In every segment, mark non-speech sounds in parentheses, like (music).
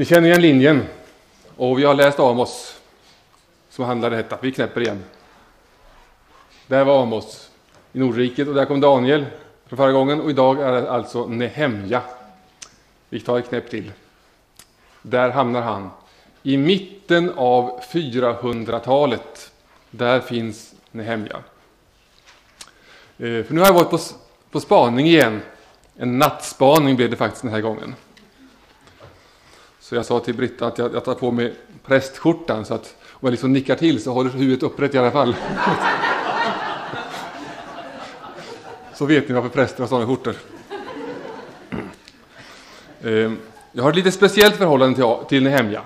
Ni känner igen linjen. Och vi har läst Amos som handlar detta. Vi knäpper igen. Där var Amos i Nordriket och där kom Daniel från förra gången och idag är det alltså Nehemja. Vi tar ett knäpp till. Där hamnar han. I mitten av 400-talet. Där finns Nehemja. Eh, för nu har jag varit på, på spaning igen. En nattspaning blev det faktiskt den här gången. Så jag sa till Britta att jag, jag tar på mig prästskjortan så att om jag liksom nickar till så håller huvudet upprätt i alla fall. (laughs) Så vet ni varför präster har sådana skjortor. Ehm, jag har ett lite speciellt förhållande till Nehemja.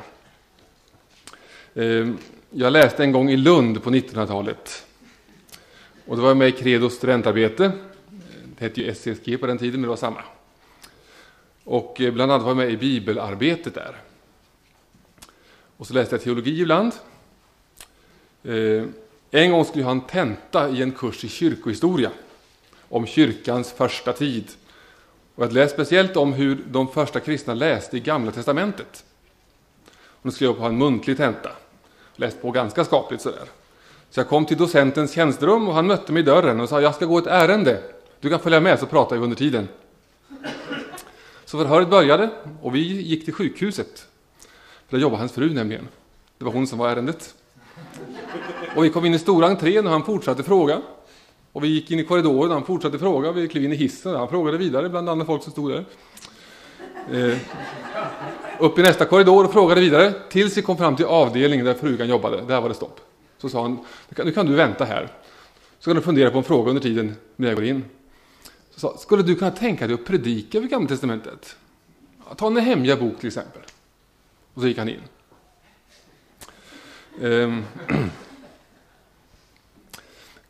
Ehm, jag läste en gång i Lund på 1900-talet. Och då var jag med i Credos studentarbete. Det hette ju SCSG på den tiden, men det var samma. Och eh, bland annat var jag med i bibelarbetet där. Och så läste jag teologi ibland. Eh, en gång skulle jag ha en tenta i en kurs i kyrkohistoria om kyrkans första tid. Och jag läste speciellt om hur de första kristna läste i Gamla Testamentet. Och då skulle jag ha en muntlig tenta. Läst på ganska skapligt sådär. Så jag kom till docentens tjänsterum och han mötte mig i dörren och sa jag ska gå ett ärende. Du kan följa med så pratar vi under tiden. Så förhöret började och vi gick till sjukhuset. För där jobbade hans fru nämligen. Det var hon som var ärendet. Och vi kom in i stora entrén och han fortsatte fråga. Och vi gick in i korridoren och han fortsatte fråga. Vi klev in i hissen och han frågade vidare bland andra folk som stod där. Eh, upp i nästa korridor och frågade vidare tills vi kom fram till avdelningen där frugan jobbade. Där var det stopp. Så sa han, nu kan du vänta här. Så kan du fundera på en fråga under tiden när jag går in. Så sa, skulle du kunna tänka dig att predika över Gamla Testamentet? Ta en hemliga bok till exempel. Och så gick han in. Ehm. (clears throat)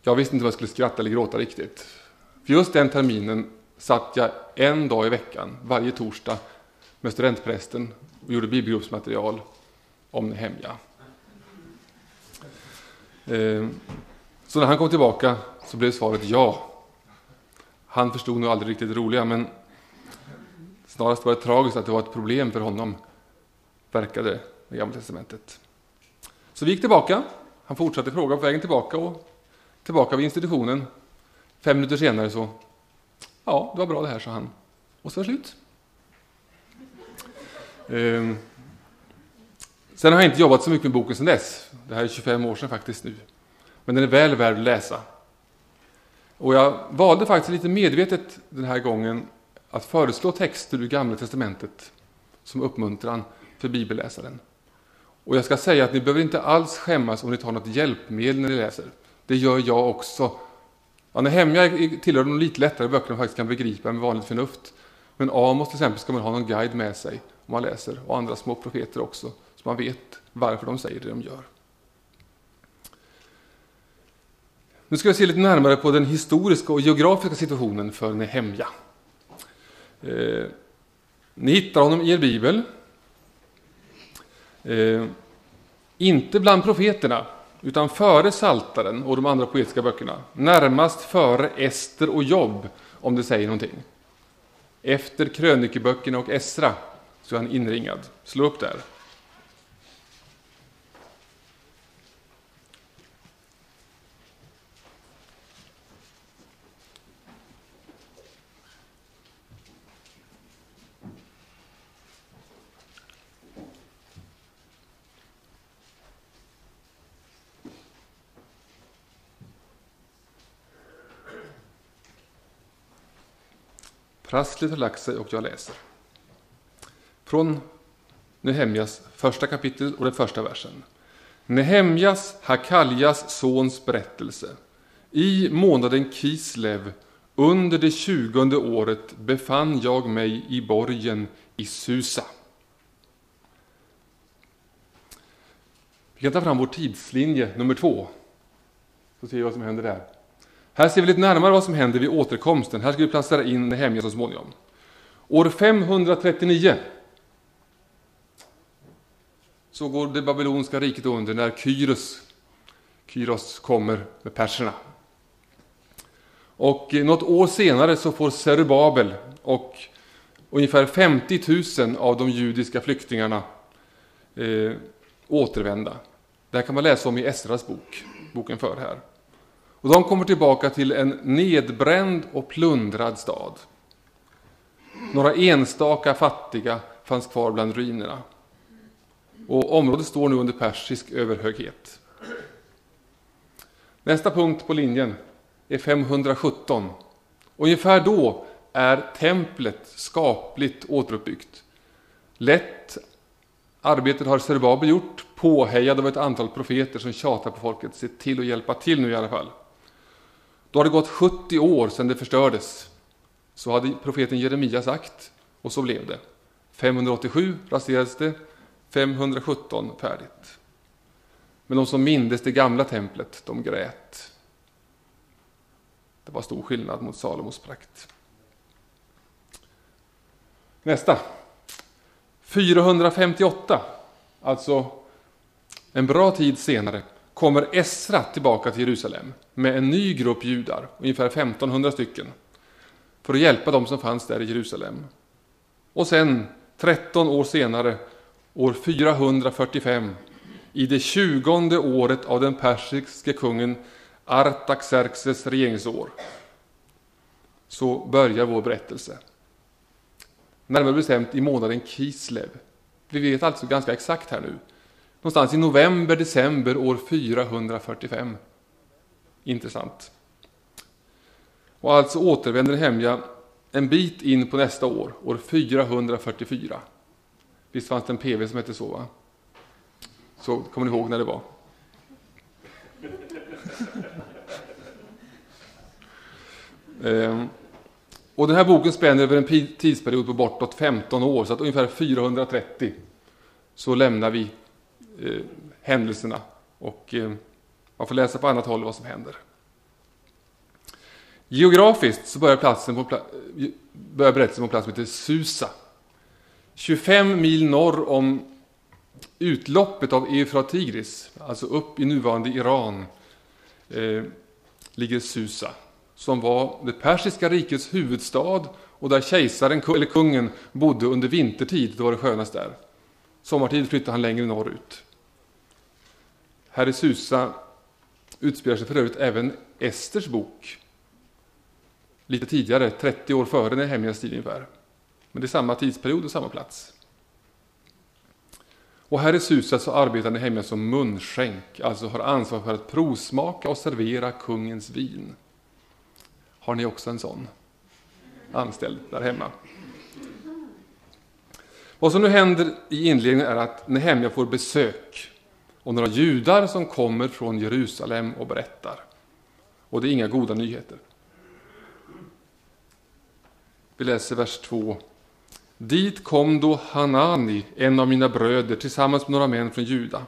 Jag visste inte om jag skulle skratta eller gråta riktigt. För just den terminen satt jag en dag i veckan, varje torsdag, med studentprästen och gjorde bibelgruppsmaterial om Nehemja. Ehm. Så när han kom tillbaka så blev svaret ja. Han förstod nog aldrig riktigt det roliga, men snarast var det tragiskt att det var ett problem för honom, verkade med Gamla Testamentet. Så vi gick tillbaka. Han fortsatte fråga på vägen tillbaka och tillbaka vid institutionen. Fem minuter senare så, ja, det var bra det här, sa han. Och så var det slut. Ehm. Sen har jag inte jobbat så mycket med boken sedan dess. Det här är 25 år sedan faktiskt nu. Men den är väl värd att läsa. Och jag valde faktiskt lite medvetet den här gången att föreslå texter ur Gamla Testamentet som uppmuntran för bibelläsaren. Och jag ska säga att ni behöver inte alls skämmas om ni tar något hjälpmedel när ni läser. Det gör jag också. Ja, Nehemja tillhör de lite lättare böckerna man faktiskt kan begripa med vanligt förnuft. Men Amos till exempel ska man ha någon guide med sig om man läser, och andra små profeter också, så man vet varför de säger det de gör. Nu ska vi se lite närmare på den historiska och geografiska situationen för Nehemja. Eh, ni hittar honom i er bibel. Eh, inte bland profeterna, utan före Saltaren och de andra poetiska böckerna. Närmast före Ester och Jobb, om det säger någonting. Efter krönikeböckerna och Esra så är han inringad. Slå upp där. Prasslet har lagt sig och jag läser. Från Nehemjas första kapitel och den första versen. Nehemjas, Hakaljas sons berättelse. I månaden Kislev, under det tjugonde året, befann jag mig i borgen i Susa. Vi kan ta fram vår tidslinje nummer två, så ser vi vad som händer där. Här ser vi lite närmare vad som händer vid återkomsten. Här ska vi placera in Nehemja så småningom. År 539 så går det babyloniska riket under när Kyros, Kyros kommer med perserna. Och något år senare så får Zerubabel och ungefär 50 000 av de judiska flyktingarna eh, återvända. Det här kan man läsa om i Esras bok, boken för här. Och de kommer tillbaka till en nedbränd och plundrad stad. Några enstaka fattiga fanns kvar bland ruinerna. Och området står nu under persisk överhöghet. Nästa punkt på linjen är 517. Ungefär då är templet skapligt återuppbyggt. Lätt arbetet har Serbabel gjort, påhejad av ett antal profeter som tjatar på folket. Se till att hjälpa till nu i alla fall. Då har det gått 70 år sedan det förstördes. Så hade profeten Jeremia sagt, och så blev det. 587 raserades det, 517 färdigt. Men de som mindes det gamla templet, de grät. Det var stor skillnad mot Salomos prakt. Nästa. 458, alltså en bra tid senare, kommer Esra tillbaka till Jerusalem med en ny grupp judar, ungefär 1500 stycken, för att hjälpa dem som fanns där i Jerusalem. Och sen, 13 år senare, år 445, i det tjugonde året av den persiske kungen Artaxerxes regeringsår, så börjar vår berättelse. Närmare bestämt i månaden Kislev. Vi vet alltså ganska exakt här nu. Någonstans i november, december år 445. Intressant. Och alltså återvänder Hemja en bit in på nästa år, år 444. Visst fanns det en PV som hette så? Va? Så kommer ni ihåg när det var? (laughs) ehm. Och den här boken spänner över en tidsperiod på bortåt 15 år, så att ungefär 430 så lämnar vi eh, händelserna och eh, man får läsa på annat håll vad som händer. Geografiskt så börjar, platsen på, eh, börjar berättelsen på en plats som heter Susa. 25 mil norr om utloppet av Eufrat Tigris, alltså upp i nuvarande Iran, eh, ligger Susa som var det persiska rikets huvudstad och där kejsaren, eller kungen, bodde under vintertid, då var det skönast där. Sommartid flyttade han längre norrut. Här i Susa utspelar sig för övrigt även Esters bok. Lite tidigare, 30 år före Nehemjas tid ungefär. Men det är samma tidsperiod och samma plats. Och här i Susa så arbetar Nehemja som munskänk, alltså har ansvar för att provsmaka och servera kungens vin. Har ni också en sån anställd där hemma? Vad som nu händer i inledningen är att Nehemja får besök och några judar som kommer från Jerusalem och berättar. Och det är inga goda nyheter. Vi läser vers 2. Dit kom då Hanani, en av mina bröder, tillsammans med några män från Juda.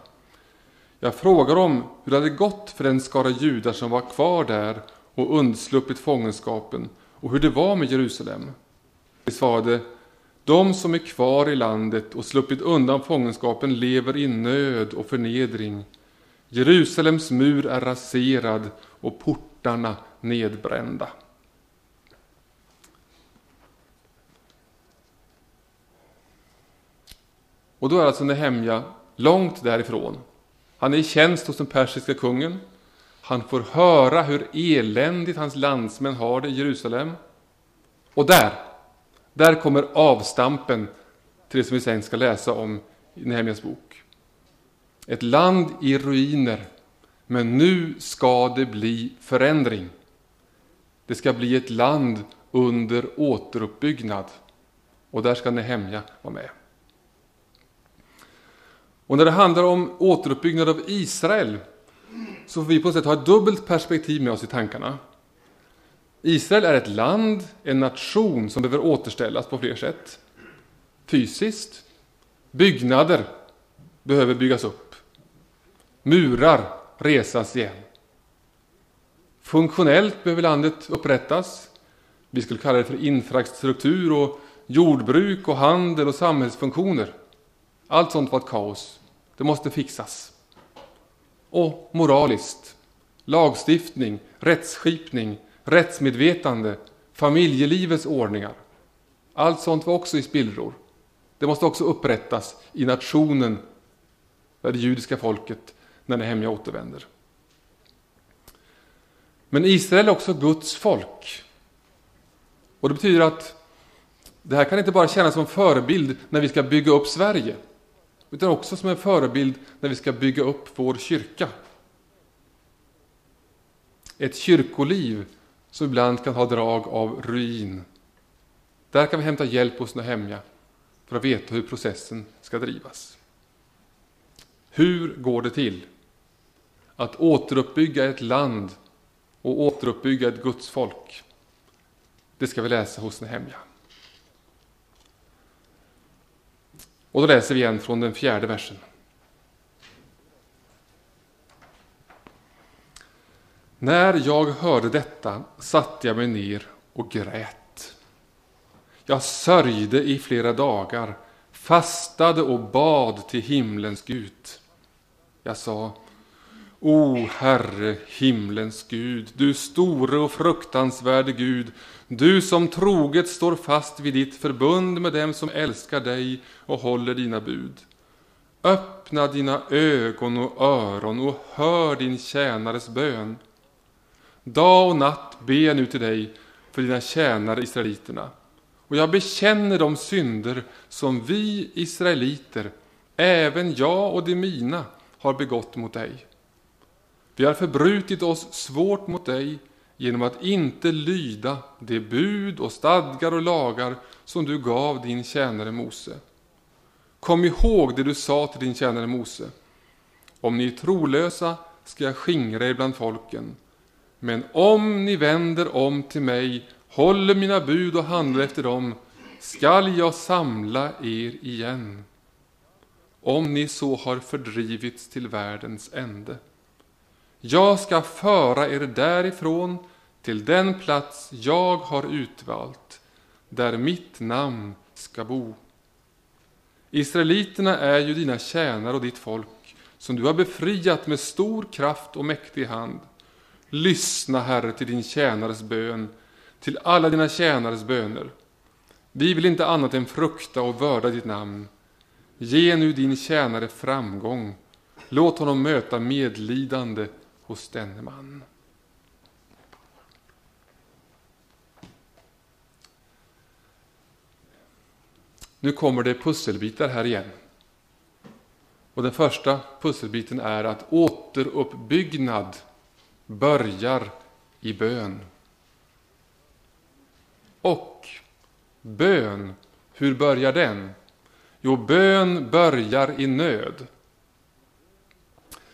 Jag frågar dem hur det hade gått för den skara judar som var kvar där och undsluppit fångenskapen och hur det var med Jerusalem. De svarade, de som är kvar i landet och sluppit undan fångenskapen lever i nöd och förnedring. Jerusalems mur är raserad och portarna nedbrända. Och då är alltså Nehemja långt därifrån. Han är i tjänst hos den persiska kungen. Han får höra hur eländigt hans landsmän har det i Jerusalem. Och där, där kommer avstampen till det som vi sen ska läsa om i Nehemjas bok. Ett land i ruiner, men nu ska det bli förändring. Det ska bli ett land under återuppbyggnad. Och där ska Nehemja vara med. Och när det handlar om återuppbyggnad av Israel så får vi på något sätt ha ett dubbelt perspektiv med oss i tankarna. Israel är ett land, en nation som behöver återställas på fler sätt. Fysiskt. Byggnader behöver byggas upp. Murar resas igen. Funktionellt behöver landet upprättas. Vi skulle kalla det för infrastruktur och jordbruk och handel och samhällsfunktioner. Allt sånt var ett kaos. Det måste fixas. Och moraliskt. Lagstiftning, rättsskipning, rättsmedvetande, familjelivets ordningar. Allt sånt var också i spillror. Det måste också upprättas i nationen, det judiska folket, när Nehemja återvänder. Men Israel är också Guds folk. Och det betyder att det här kan inte bara kännas som förebild när vi ska bygga upp Sverige, utan också som en förebild när vi ska bygga upp vår kyrka. Ett kyrkoliv som ibland kan ha drag av ruin. Där kan vi hämta hjälp hos Nehemja för att veta hur processen ska drivas. Hur går det till att återuppbygga ett land och återuppbygga ett Guds folk? Det ska vi läsa hos Nehemja. Och då läser vi igen från den fjärde versen. När jag hörde detta satte jag mig ner och grät. Jag sörjde i flera dagar, fastade och bad till himlens Gud. Jag sa, O Herre, himlens Gud, du store och fruktansvärde Gud, du som troget står fast vid ditt förbund med dem som älskar dig och håller dina bud. Öppna dina ögon och öron och hör din tjänares bön. Dag och natt ber jag nu till dig för dina tjänare israeliterna. Och jag bekänner de synder som vi israeliter, även jag och de mina, har begått mot dig. Vi har förbrutit oss svårt mot dig genom att inte lyda de bud och stadgar och lagar som du gav din tjänare Mose. Kom ihåg det du sa till din tjänare Mose. Om ni är trolösa ska jag skingra er bland folken. Men om ni vänder om till mig, håller mina bud och handlar efter dem, skall jag samla er igen. Om ni så har fördrivits till världens ände. Jag ska föra er därifrån till den plats jag har utvalt, där mitt namn ska bo. Israeliterna är ju dina tjänare och ditt folk, som du har befriat med stor kraft och mäktig hand. Lyssna, Herre, till din tjänares bön, till alla dina tjänares böner. Vi vill inte annat än frukta och vörda ditt namn. Ge nu din tjänare framgång. Låt honom möta medlidande hos denne man. Nu kommer det pusselbitar här igen. Och den första pusselbiten är att återuppbyggnad börjar i bön. Och bön, hur börjar den? Jo, bön börjar i nöd.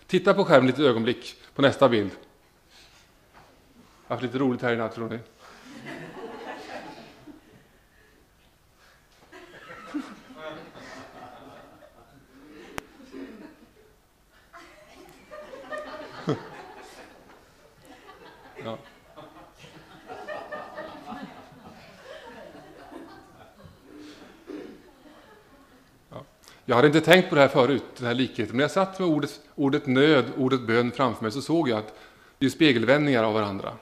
Titta på skärmen lite ögonblick på nästa bild. Jag har haft lite roligt här i natt, tror ni? Ja. Jag hade inte tänkt på det här förut, den här likheten, men när jag satt med ordet, ordet nöd, ordet bön framför mig så såg jag att det är spegelvändningar av varandra.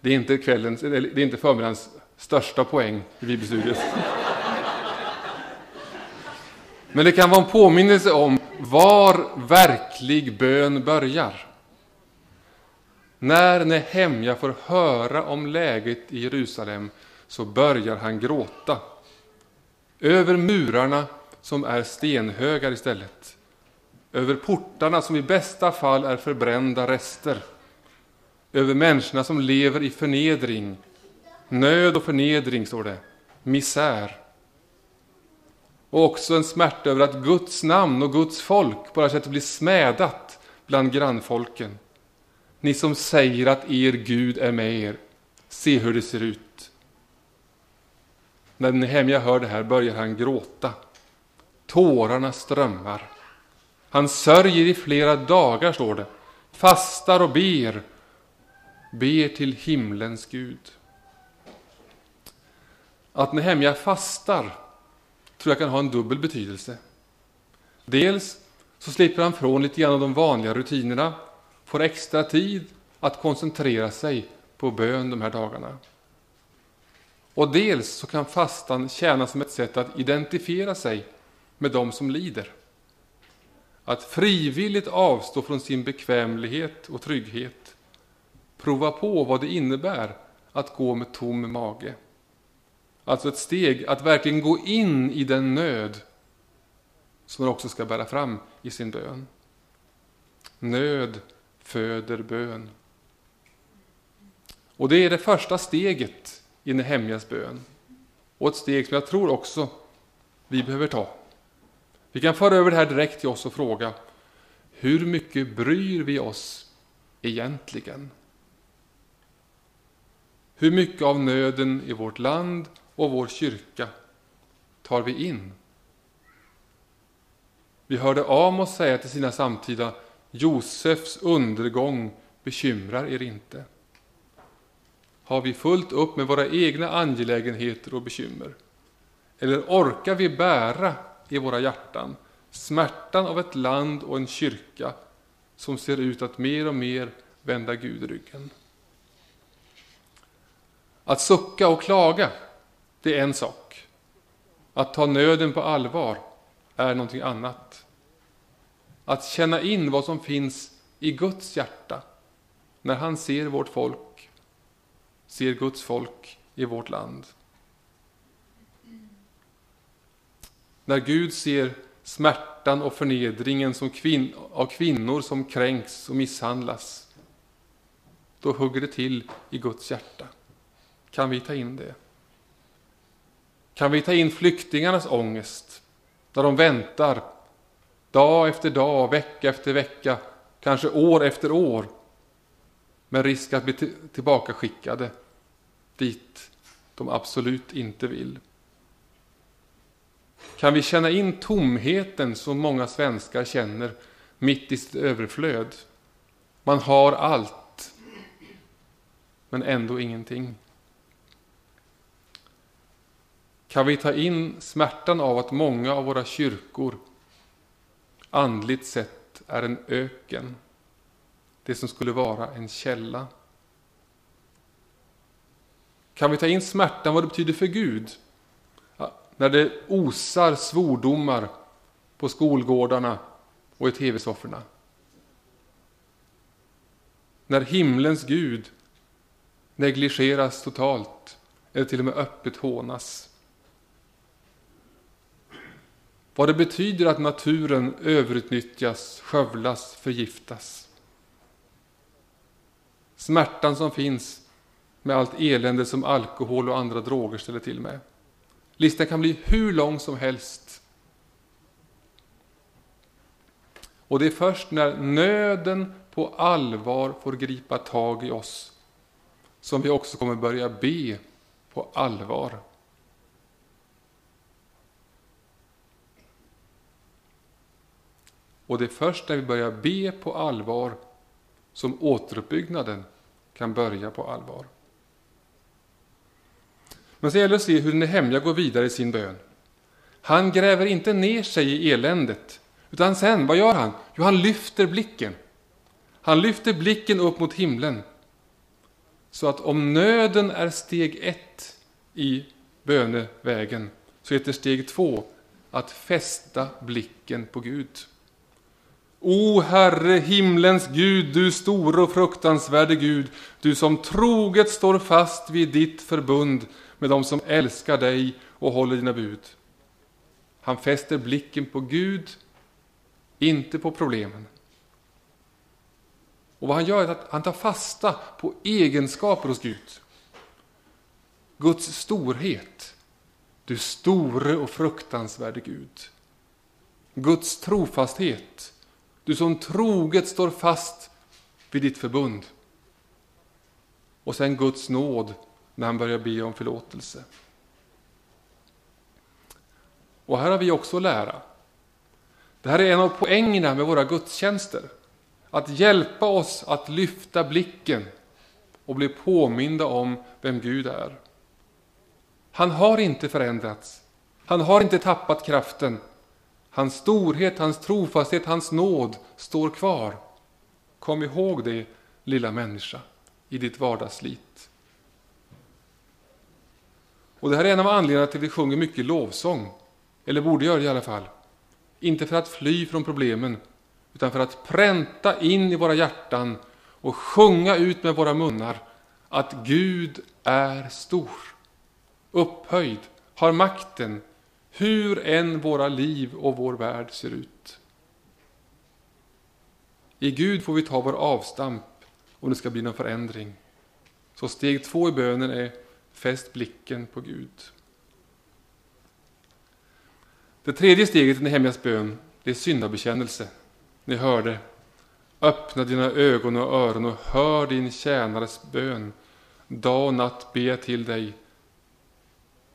Det är inte, kvällens, det är inte förmiddagens största poäng i bibelstudiet. Men det kan vara en påminnelse om var verklig bön börjar. När Nehemja får höra om läget i Jerusalem så börjar han gråta. Över murarna som är stenhögar istället. Över portarna som i bästa fall är förbrända rester. Över människorna som lever i förnedring. Nöd och förnedring, står det. Misär. Och också en smärta över att Guds namn och Guds folk på det här sättet blir smädat bland grannfolken. Ni som säger att er Gud är med er, se hur det ser ut. När Nehemja hör det här börjar han gråta. Tårarna strömmar. Han sörjer i flera dagar, står det. Fastar och ber. Ber till himlens Gud. Att Nehemja fastar tror jag kan ha en dubbel betydelse. Dels så slipper han från lite grann av de vanliga rutinerna, får extra tid att koncentrera sig på bön de här dagarna. Och dels så kan fastan tjäna som ett sätt att identifiera sig med dem som lider. Att frivilligt avstå från sin bekvämlighet och trygghet. Prova på vad det innebär att gå med tom mage. Alltså ett steg att verkligen gå in i den nöd som man också ska bära fram i sin bön. Nöd föder bön. Och det är det första steget i Nehemjas bön. Och ett steg som jag tror också vi behöver ta. Vi kan föra över det här direkt till oss och fråga hur mycket bryr vi oss egentligen? Hur mycket av nöden i vårt land och vår kyrka tar vi in? Vi hörde Amos säga till sina samtida Josefs undergång bekymrar er inte. Har vi fullt upp med våra egna angelägenheter och bekymmer? Eller orkar vi bära i våra hjärtan smärtan av ett land och en kyrka som ser ut att mer och mer vända Gud ryggen? Att sucka och klaga, det är en sak. Att ta nöden på allvar är någonting annat. Att känna in vad som finns i Guds hjärta när han ser vårt folk, ser Guds folk i vårt land. När Gud ser smärtan och förnedringen som kvin av kvinnor som kränks och misshandlas, då hugger det till i Guds hjärta. Kan vi ta in det? Kan vi ta in flyktingarnas ångest, när de väntar dag efter dag, vecka efter vecka, kanske år efter år, med risk att bli tillbakaskickade dit de absolut inte vill. Kan vi känna in tomheten som många svenskar känner mitt i sitt överflöd? Man har allt, men ändå ingenting. Kan vi ta in smärtan av att många av våra kyrkor andligt sett är en öken, det som skulle vara en källa? Kan vi ta in smärtan vad det betyder för Gud när det osar svordomar på skolgårdarna och i tv-sofforna. När himlens Gud negligeras totalt eller till och med öppet hånas. Vad det betyder att naturen överutnyttjas, skövlas, förgiftas. Smärtan som finns med allt elände som alkohol och andra droger ställer till med. Listan kan bli hur lång som helst. Och det är först när nöden på allvar får gripa tag i oss som vi också kommer börja be på allvar. Och det är först när vi börjar be på allvar som återuppbyggnaden kan börja på allvar. Men så gäller det att se hur Nehemja går vidare i sin bön. Han gräver inte ner sig i eländet, utan sen, vad gör han? Jo, han lyfter blicken. Han lyfter blicken upp mot himlen. Så att om nöden är steg ett i bönevägen, så heter steg två att fästa blicken på Gud. O Herre, himlens Gud, du store och fruktansvärde Gud, du som troget står fast vid ditt förbund med dem som älskar dig och håller dina bud. Han fäster blicken på Gud, inte på problemen. Och vad han gör är att han tar fasta på egenskaper hos Gud. Guds storhet, du store och fruktansvärde Gud. Guds trofasthet, du som troget står fast vid ditt förbund. Och sen Guds nåd när han börjar be om förlåtelse. Och här har vi också att lära. Det här är en av poängerna med våra gudstjänster. Att hjälpa oss att lyfta blicken och bli påminda om vem Gud är. Han har inte förändrats. Han har inte tappat kraften. Hans storhet, hans trofasthet, hans nåd står kvar. Kom ihåg det, lilla människa, i ditt vardagsslit. Och det här är en av anledningarna till att vi sjunger mycket lovsång. Eller borde göra det i alla fall. Inte för att fly från problemen, utan för att pränta in i våra hjärtan och sjunga ut med våra munnar att Gud är stor, upphöjd, har makten, hur än våra liv och vår värld ser ut. I Gud får vi ta vår avstamp om det ska bli någon förändring. Så steg två i bönen är fäst blicken på Gud. Det tredje steget i Nehemjas bön det är syndabekännelse. Ni hörde. Öppna dina ögon och öron och hör din tjänares bön. Dag och natt ber jag till dig.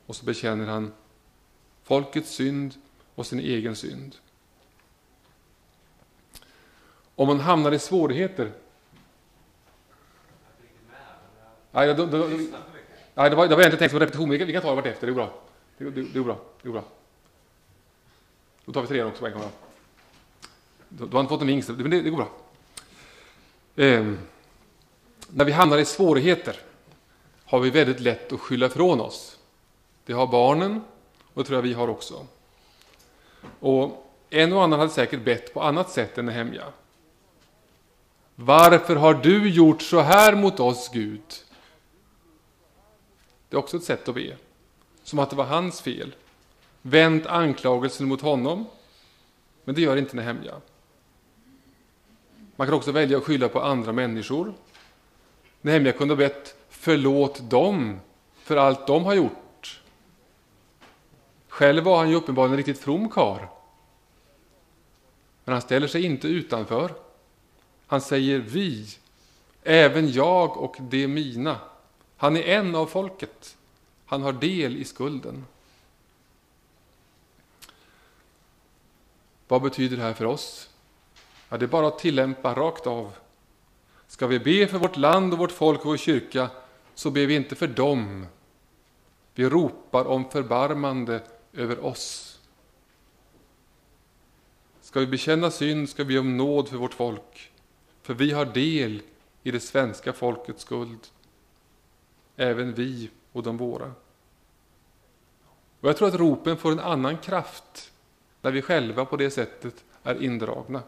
Och så bekänner han folkets synd och sin egen synd. Om man hamnar i svårigheter Nej, då, då, då, Ja, det var, det var egentligen tänkt som repetition, men vi kan ta det vartefter, det går bra. Det, det, det, går bra. det går bra. Då tar vi trean också på en gång. Du, du har inte fått en vinst, men det, det går bra. Ehm, när vi hamnar i svårigheter har vi väldigt lätt att skylla ifrån oss. Det har barnen och det tror jag vi har också. Och en och annan hade säkert bett på annat sätt än Nehemja. Varför har du gjort så här mot oss, Gud? Det är också ett sätt att be. Som att det var hans fel. Vänt anklagelsen mot honom. Men det gör inte Nehemja. Man kan också välja att skylla på andra människor. Nehemja kunde ha bett förlåt dem för allt de har gjort. Själv var han ju uppenbarligen en riktigt from kar. Men han ställer sig inte utanför. Han säger vi, även jag och de mina. Han är en av folket. Han har del i skulden. Vad betyder det här för oss? Ja, det är bara att tillämpa rakt av. Ska vi be för vårt land och vårt folk och vår kyrka, så ber vi inte för dem. Vi ropar om förbarmande över oss. Ska vi bekänna synd ska vi be om nåd för vårt folk, för vi har del i det svenska folkets skuld även vi och de våra. Och jag tror att ropen får en annan kraft när vi själva på det sättet är indragna.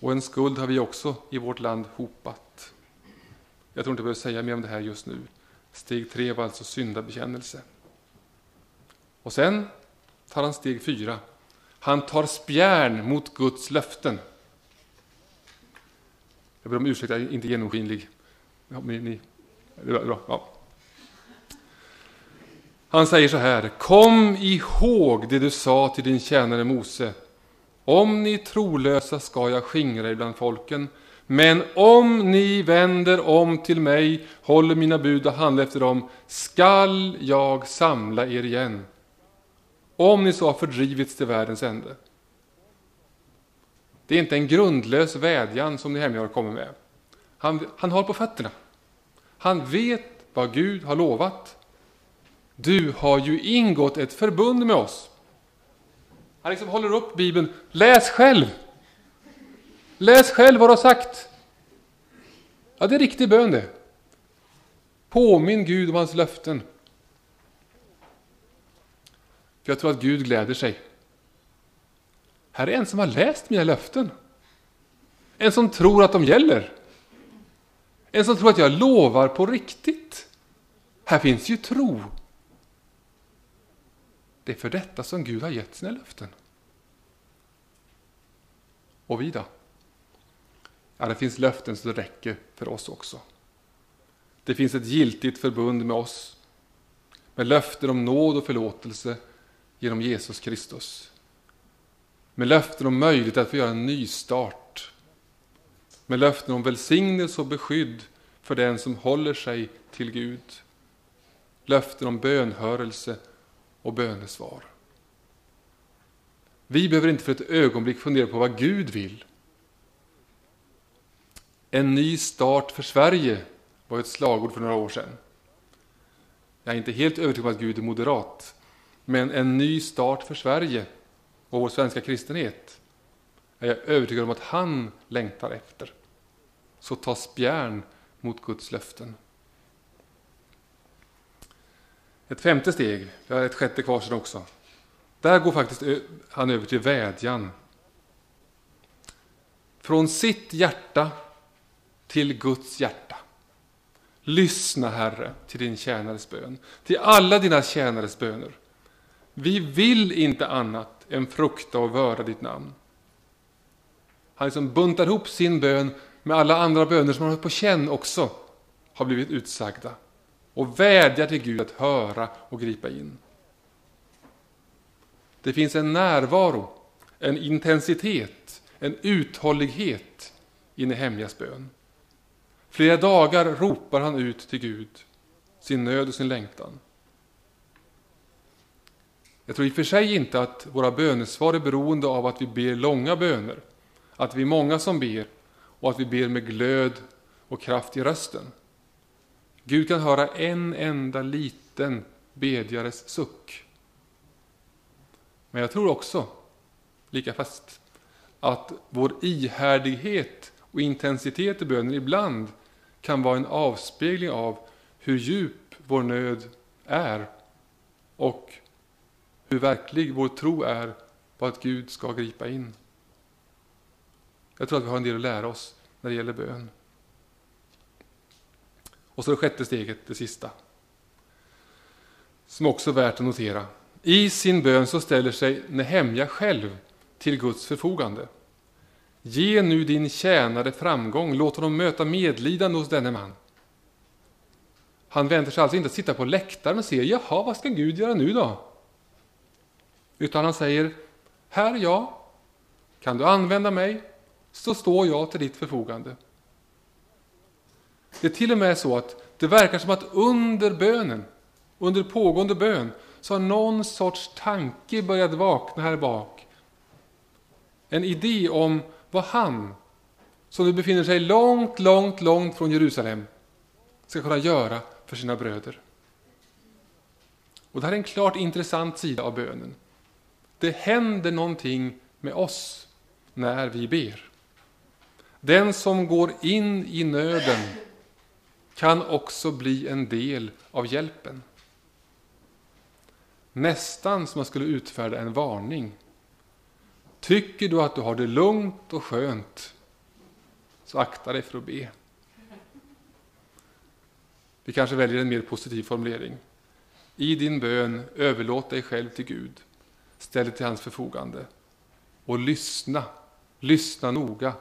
Och en skuld har vi också i vårt land hopat. Jag tror inte jag behöver säga mer om det här just nu. Steg tre var alltså syndabekännelse. Och sen tar han steg fyra. Han tar spjärn mot Guds löften. Jag ber om ursäkt, jag är inte genomskinlig. Ja, ni, ni, det bra. Ja. Han säger så här. Kom ihåg det du sa till din tjänare Mose. Om ni är trolösa ska jag skingra er bland folken. Men om ni vänder om till mig, håller mina bud och handlar efter dem, skall jag samla er igen. Om ni så har fördrivits till världens ände. Det är inte en grundlös vädjan som Nehemja kommer med. Han, han har på fötterna. Han vet vad Gud har lovat. Du har ju ingått ett förbund med oss. Han liksom håller upp Bibeln. Läs själv! Läs själv vad du har sagt. Ja, det är riktig bön det. Påminn Gud om hans löften. För jag tror att Gud gläder sig här är en som har läst mina löften. En som tror att de gäller. En som tror att jag lovar på riktigt. Här finns ju tro. Det är för detta som Gud har gett sina löften. Och vi då? Ja, det finns löften som räcker för oss också. Det finns ett giltigt förbund med oss med löften om nåd och förlåtelse genom Jesus Kristus med löften om möjlighet att få göra en nystart. Med löften om välsignelse och beskydd för den som håller sig till Gud. Löften om bönhörelse och bönesvar. Vi behöver inte för ett ögonblick fundera på vad Gud vill. En ny start för Sverige var ett slagord för några år sedan. Jag är inte helt övertygad om att Gud är moderat, men en ny start för Sverige och vår svenska kristenhet är jag övertygad om att han längtar efter. Så ta spjärn mot Guds löften. Ett femte steg, vi har ett sjätte kvar sen också. Där går faktiskt han över till vädjan. Från sitt hjärta till Guds hjärta. Lyssna, Herre, till din tjänares bön, till alla dina tjänares böner. Vi vill inte annat än frukta och vöra ditt namn. Han liksom buntar ihop sin bön med alla andra böner som han har på känn också har blivit utsagda och vädjar till Gud att höra och gripa in. Det finns en närvaro, en intensitet, en uthållighet i Nehemjas bön. Flera dagar ropar han ut till Gud sin nöd och sin längtan. Jag tror i och för sig inte att våra bönesvar är beroende av att vi ber långa böner, att vi är många som ber och att vi ber med glöd och kraft i rösten. Gud kan höra en enda liten bedjares suck. Men jag tror också, lika fast, att vår ihärdighet och intensitet i bönen ibland kan vara en avspegling av hur djup vår nöd är och hur verklig vår tro är på att Gud ska gripa in. Jag tror att vi har en del att lära oss när det gäller bön. Och så det sjätte steget, det sista. Som också är värt att notera. I sin bön så ställer sig Nehemja själv till Guds förfogande. Ge nu din tjänare framgång, låt honom möta medlidande hos denne man. Han väntar sig alltså inte att sitta på läktaren och se, jaha, vad ska Gud göra nu då? Utan han säger, här är jag, kan du använda mig, så står jag till ditt förfogande. Det är till och med så att det verkar som att under bönen, under pågående bön, så har någon sorts tanke börjat vakna här bak. En idé om vad han, som nu befinner sig långt, långt, långt från Jerusalem, ska kunna göra för sina bröder. Och det här är en klart intressant sida av bönen. Det händer någonting med oss när vi ber. Den som går in i nöden kan också bli en del av hjälpen. Nästan som man skulle utfärda en varning. Tycker du att du har det lugnt och skönt, så akta dig för att be. Vi kanske väljer en mer positiv formulering. I din bön, överlåt dig själv till Gud ställer till hans förfogande. Och lyssna, lyssna noga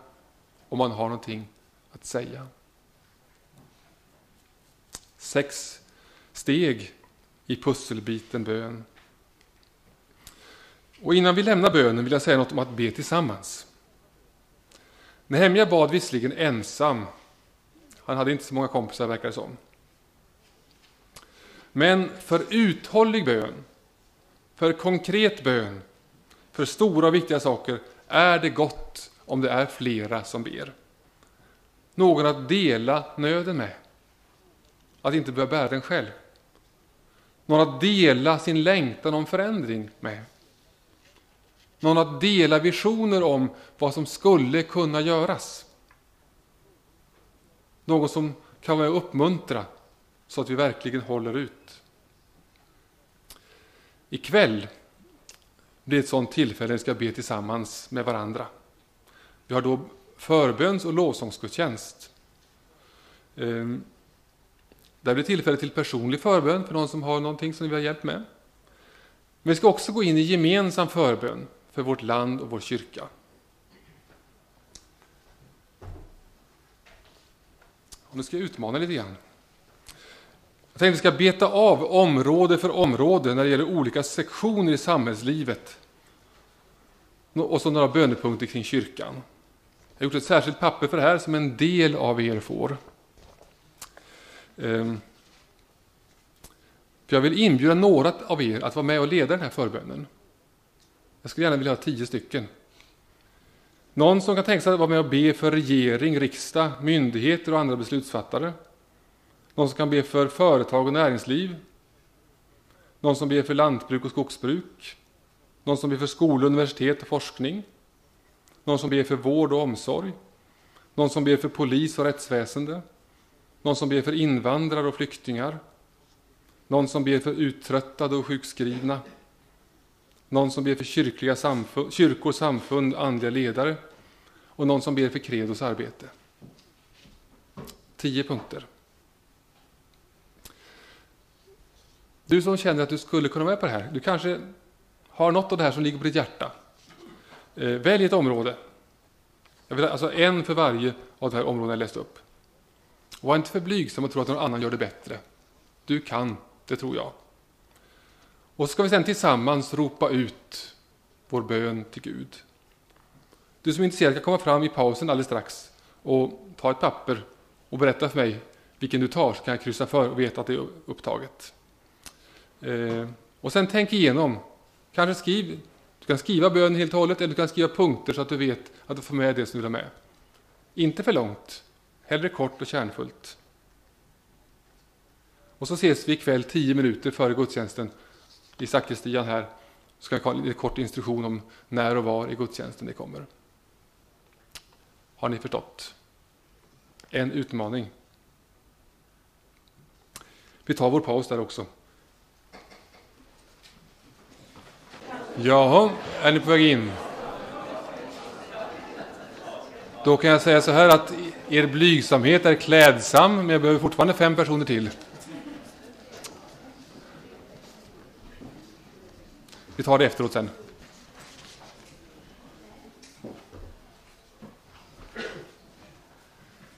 om man har någonting att säga. Sex steg i pusselbiten bön. Och innan vi lämnar bönen vill jag säga något om att be tillsammans. Nehemja bad visserligen ensam. Han hade inte så många kompisar verkar det som. Men för uthållig bön, för konkret bön, för stora och viktiga saker är det gott om det är flera som ber. Någon att dela nöden med. Att inte behöva bära den själv. Någon att dela sin längtan om förändring med. Någon att dela visioner om vad som skulle kunna göras. Någon som kan vara uppmuntra så att vi verkligen håller ut. Ikväll blir ett sådant tillfälle när vi ska be tillsammans med varandra. Vi har då förböns och lovsångsgudstjänst. Ehm, där blir tillfälle till personlig förbön för någon som har någonting som vi har hjälpt med. Men vi ska också gå in i gemensam förbön för vårt land och vår kyrka. Och nu ska jag utmana lite grann. Jag tänkte att vi ska beta av område för område när det gäller olika sektioner i samhällslivet. Och så några bönepunkter kring kyrkan. Jag har gjort ett särskilt papper för det här som en del av er får. Ehm, för jag vill inbjuda några av er att vara med och leda den här förbönen. Jag skulle gärna vilja ha tio stycken. Någon som kan tänka sig att vara med och be för regering, riksdag, myndigheter och andra beslutsfattare. Någon som kan be för företag och näringsliv. Någon som ber för lantbruk och skogsbruk. Någon som ber för skolor, universitet och forskning. Någon som ber för vård och omsorg. Någon som ber för polis och rättsväsende. Någon som ber för invandrare och flyktingar. någon som ber för uttröttade och sjukskrivna, någon som ber för kyrkliga samfund, kyrkor, samfund, andliga ledare och någon som ber för Kredos arbete. Tio punkter. Du som känner att du skulle kunna vara med på det här, du kanske har något av det här som ligger på ditt hjärta. Eh, välj ett område. Jag vill, alltså en för varje av de här områdena jag läst upp. Var inte för blygsam och tro att någon annan gör det bättre. Du kan, det tror jag. Och så ska vi sedan tillsammans ropa ut vår bön till Gud. Du som är intresserad kan komma fram i pausen alldeles strax och ta ett papper och berätta för mig vilken du tar, så kan jag kryssa för och veta att det är upptaget. Eh, och sen tänk igenom. Kanske skriv, du kan skriva bön helt och hållet eller du kan skriva punkter så att du vet att du får med det som du vill ha med. Inte för långt, hellre kort och kärnfullt. Och så ses vi ikväll tio minuter före gudstjänsten i sakristian här. Så ska jag ha en kort instruktion om när och var i gudstjänsten det kommer. Har ni förstått? En utmaning. Vi tar vår paus där också. Jaha, är ni på väg in? Då kan jag säga så här att er blygsamhet är klädsam, men jag behöver fortfarande fem personer till. Vi tar det efteråt sen.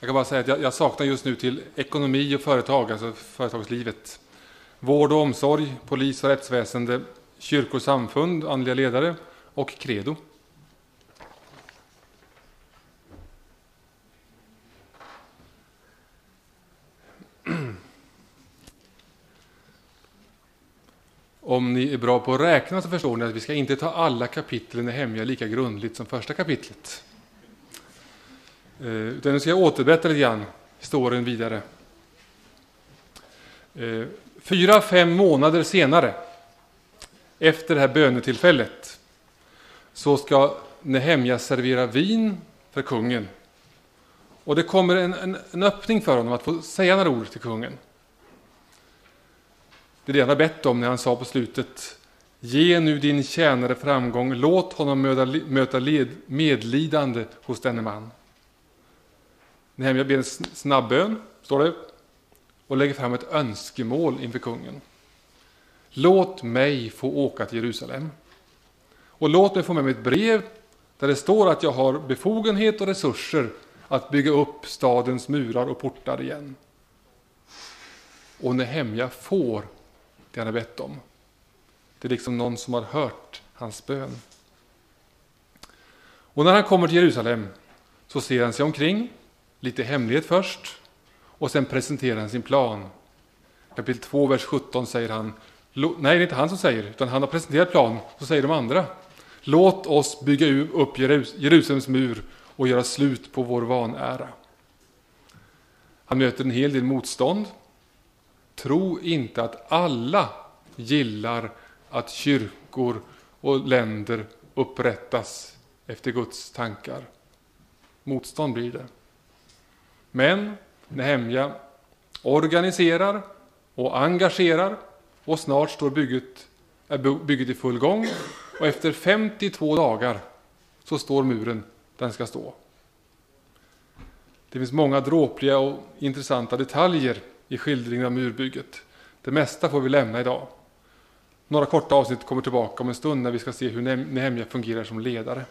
Jag kan bara säga att jag, jag, saknar just nu till ekonomi och företag, alltså företagslivet. Vård och omsorg, polis och rättsväsende, Kyrkosamfund, andliga ledare och credo. Om ni är bra på att räkna så förstår ni att vi ska inte ta alla kapitlen i Hemja lika grundligt som första kapitlet. Eh, utan nu ska jag återberätta lite grann historien vidare. Eh, fyra, fem månader senare, efter det här bönetillfället, så ska Nehemja servera vin för kungen. Och det kommer en, en, en öppning för honom att få säga några ord till kungen. Det är det han har bett om när han sa på slutet Ge nu din tjänare framgång, låt honom möta, möta led, medlidande hos denne man. Nehemja ber en snabbön, står det, och lägger fram ett önskemål inför kungen. Låt mig få åka till Jerusalem. Och låt mig få med mig ett brev där det står att jag har befogenhet och resurser att bygga upp stadens murar och portar igen. Och Nehemja får det han har bett om. Det är liksom någon som har hört hans bön. Och när han kommer till Jerusalem så ser han sig omkring, lite hemlighet först, och sen presenterar han sin plan. Kapitel 2, vers 17 säger han, nej det är inte han som säger, utan han har presenterat planen, så säger de andra. Låt oss bygga upp Jerusalems mur och göra slut på vår vanära. Han möter en hel del motstånd, Tro inte att alla gillar att kyrkor och länder upprättas efter Guds tankar. Motstånd blir det. Men Nehemja organiserar och engagerar och snart står bygget, är bygget i full gång och efter 52 dagar så står muren där den ska stå. Det finns många dråpliga och intressanta detaljer i skildringen av murbygget. Det mesta får vi lämna idag. Några korta avsnitt kommer tillbaka om en stund när vi ska se hur Nehemja fungerar som ledare.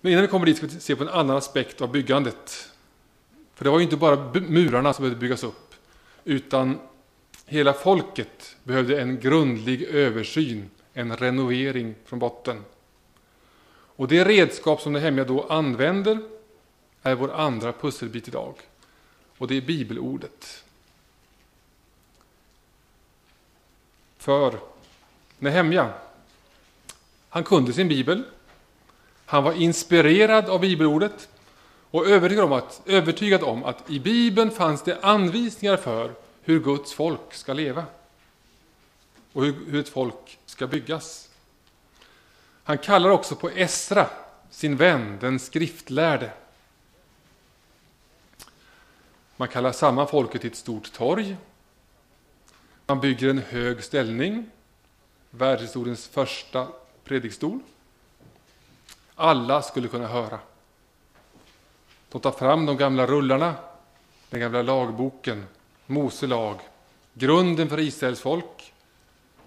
Men innan vi kommer dit ska vi se på en annan aspekt av byggandet. För det var ju inte bara murarna som behövde byggas upp, utan hela folket behövde en grundlig översyn, en renovering från botten. Och det redskap som Nehemja då använder är vår andra pusselbit idag. Och det är bibelordet. För Nehemja, han kunde sin bibel. Han var inspirerad av bibelordet och övertygad om, att, övertygad om att i Bibeln fanns det anvisningar för hur Guds folk ska leva och hur, hur ett folk ska byggas. Han kallar också på Esra, sin vän, den skriftlärde. Man kallar samman folket till ett stort torg. Man bygger en hög ställning, världshistoriens första predikstol. Alla skulle kunna höra. De tar fram de gamla rullarna, den gamla lagboken, Mose lag, grunden för Israels folk,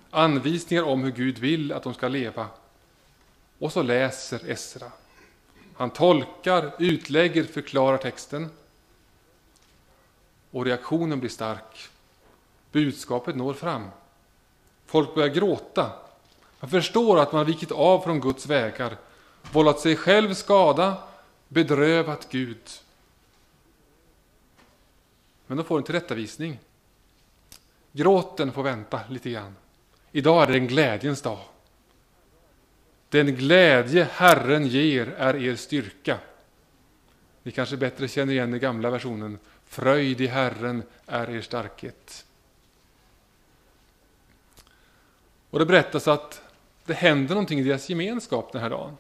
anvisningar om hur Gud vill att de ska leva. Och så läser Esra. Han tolkar, utlägger, förklarar texten. Och reaktionen blir stark. Budskapet når fram. Folk börjar gråta. Man förstår att man vikit av från Guds vägar, vållat sig själv skada, bedrövat Gud. Men de får en tillrättavisning. Gråten får vänta lite grann. Idag är det en glädjens dag. Den glädje Herren ger är er styrka. Ni kanske bättre känner igen den gamla versionen. Fröjd i Herren är er starkhet. Och det berättas att det händer någonting i deras gemenskap den här dagen.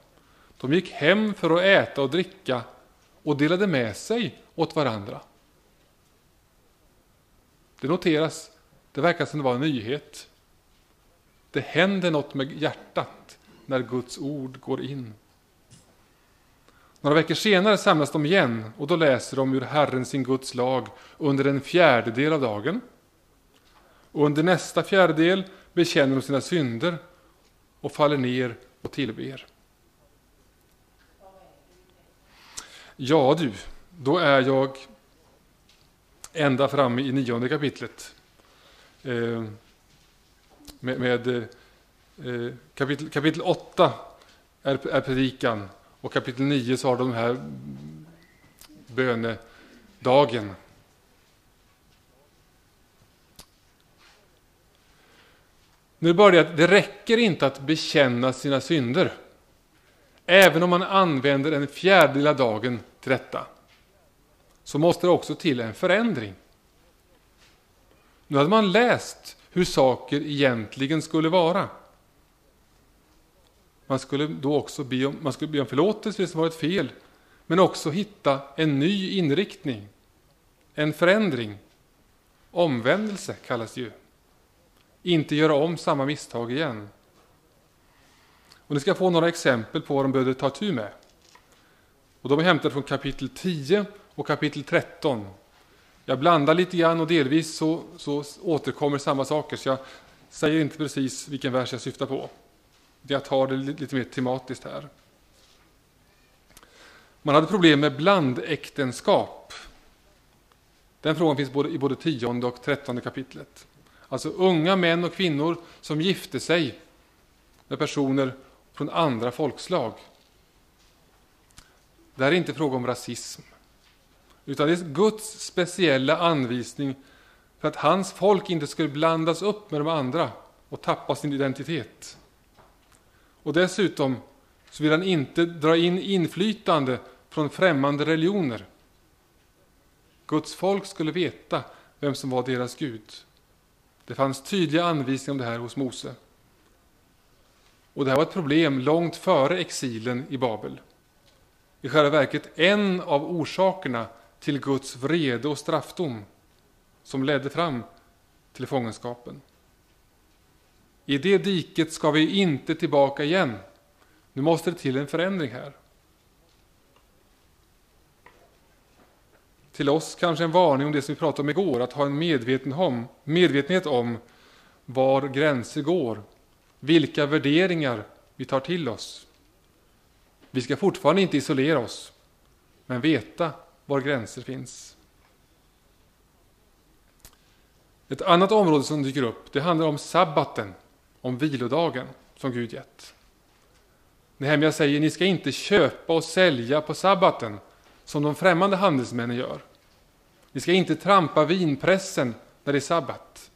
De gick hem för att äta och dricka och delade med sig åt varandra. Det noteras, det verkar som det var en nyhet. Det händer något med hjärtat när Guds ord går in. Några veckor senare samlas de igen och då läser de ur Herren sin Guds lag under en fjärdedel av dagen. Och under nästa fjärdedel bekänner de sina synder och faller ner och tillber. Ja du, då är jag ända framme i nionde kapitlet. Eh, med, med eh, kapitel, kapitel 8 är, är predikan och kapitel 9 så har de här bönedagen. Nu börjar det, det räcker inte att bekänna sina synder. Även om man använder en fjärdedel av dagen till detta så måste det också till en förändring. Nu hade man läst hur saker egentligen skulle vara. Man skulle då också be om, man skulle be om förlåtelse för det som varit fel, men också hitta en ny inriktning, en förändring. Omvändelse kallas det ju. Inte göra om samma misstag igen. Och ni ska få några exempel på vad de behövde ta tur med. Och de är hämtade från kapitel 10 och kapitel 13. Jag blandar lite grann och delvis så, så återkommer samma saker, så jag säger inte precis vilken vers jag syftar på. Jag tar det lite mer tematiskt här. Man hade problem med blandäktenskap. Den frågan finns både, i både tionde och trettonde kapitlet. Alltså unga män och kvinnor som gifte sig med personer från andra folkslag. Det här är inte fråga om rasism, utan det är Guds speciella anvisning för att hans folk inte skulle blandas upp med de andra och tappa sin identitet. Och dessutom så vill han inte dra in inflytande från främmande religioner. Guds folk skulle veta vem som var deras Gud. Det fanns tydliga anvisningar om det här hos Mose. Och det här var ett problem långt före exilen i Babel. I själva verket en av orsakerna till Guds vrede och straffdom som ledde fram till fångenskapen. I det diket ska vi inte tillbaka igen. Nu måste det till en förändring här. Till oss kanske en varning om det som vi pratade om igår, att ha en medveten om, medvetenhet om var gränser går, vilka värderingar vi tar till oss. Vi ska fortfarande inte isolera oss, men veta var gränser finns. Ett annat område som dyker upp, det handlar om sabbaten om vilodagen som Gud gett. Nehemja säger, ni ska inte köpa och sälja på sabbaten som de främmande handelsmännen gör. Ni ska inte trampa vinpressen när det är sabbat.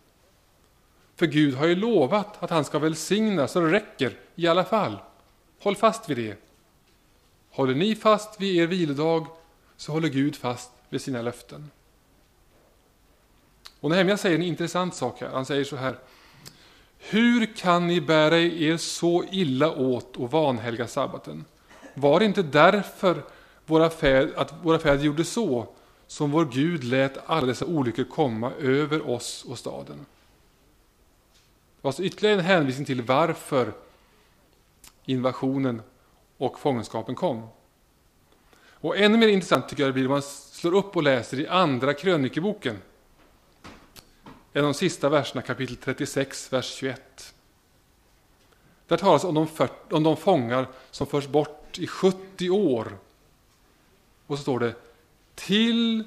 För Gud har ju lovat att han ska välsigna så det räcker i alla fall. Håll fast vid det. Håller ni fast vid er vilodag så håller Gud fast vid sina löften. Och Nehemja säger en intressant sak här. Han säger så här. Hur kan ni bära er så illa åt och vanhelga sabbaten? Var det inte därför våra fäder, att våra fäder gjorde så, som vår Gud lät alla dessa olyckor komma över oss och staden. Det var alltså ytterligare en hänvisning till varför invasionen och fångenskapen kom. Och ännu mer intressant tycker jag det blir om man slår upp och läser i Andra krönikeboken. En av de sista verserna, kapitel 36, vers 21. Där talas om de, för, om de fångar som förs bort i 70 år. Och så står det till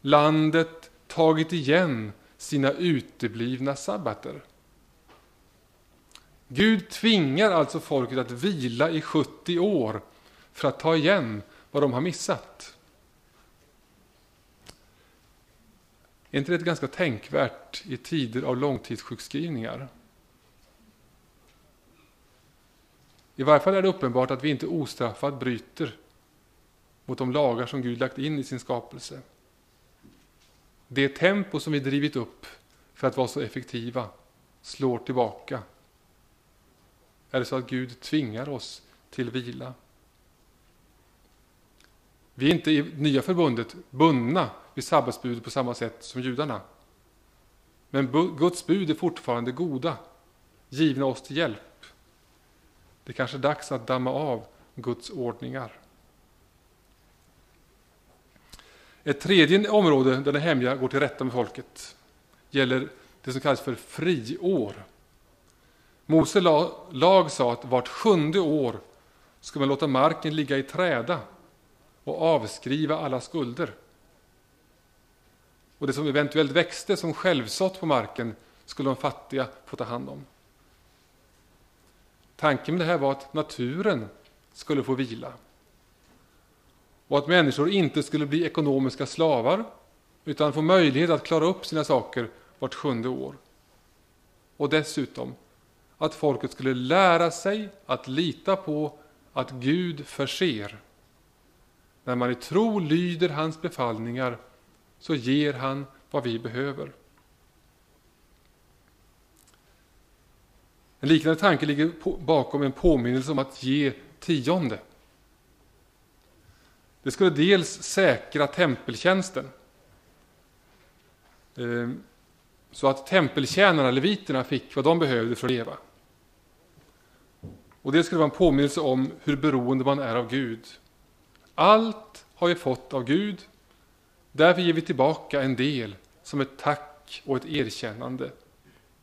landet tagit igen sina uteblivna sabbater. Gud tvingar alltså folket att vila i 70 år för att ta igen vad de har missat. Är inte det ganska tänkvärt i tider av långtidssjukskrivningar? I varje fall är det uppenbart att vi inte ostraffat bryter mot de lagar som Gud lagt in i sin skapelse. Det tempo som vi drivit upp för att vara så effektiva slår tillbaka. Är det så att Gud tvingar oss till vila? Vi är inte i nya förbundet bundna vid sabbatsbudet på samma sätt som judarna. Men Guds bud är fortfarande goda, givna oss till hjälp. Det är kanske är dags att damma av Guds ordningar. Ett tredje område där den hemliga går till rätta med folket gäller det som kallas för friår. Mose lag sa att vart sjunde år ska man låta marken ligga i träda och avskriva alla skulder. Och det som eventuellt växte som självsått på marken skulle de fattiga få ta hand om. Tanken med det här var att naturen skulle få vila. Och att människor inte skulle bli ekonomiska slavar utan få möjlighet att klara upp sina saker vart sjunde år. Och dessutom att folket skulle lära sig att lita på att Gud förser. När man i tro lyder hans befallningar så ger han vad vi behöver. En liknande tanke ligger bakom en påminnelse om att ge tionde. Det skulle dels säkra tempeltjänsten ehm, så att tempeltjänarna, leviterna, fick vad de behövde för att leva. Och det skulle vara en påminnelse om hur beroende man är av Gud. Allt har vi fått av Gud, därför ger vi tillbaka en del som ett tack och ett erkännande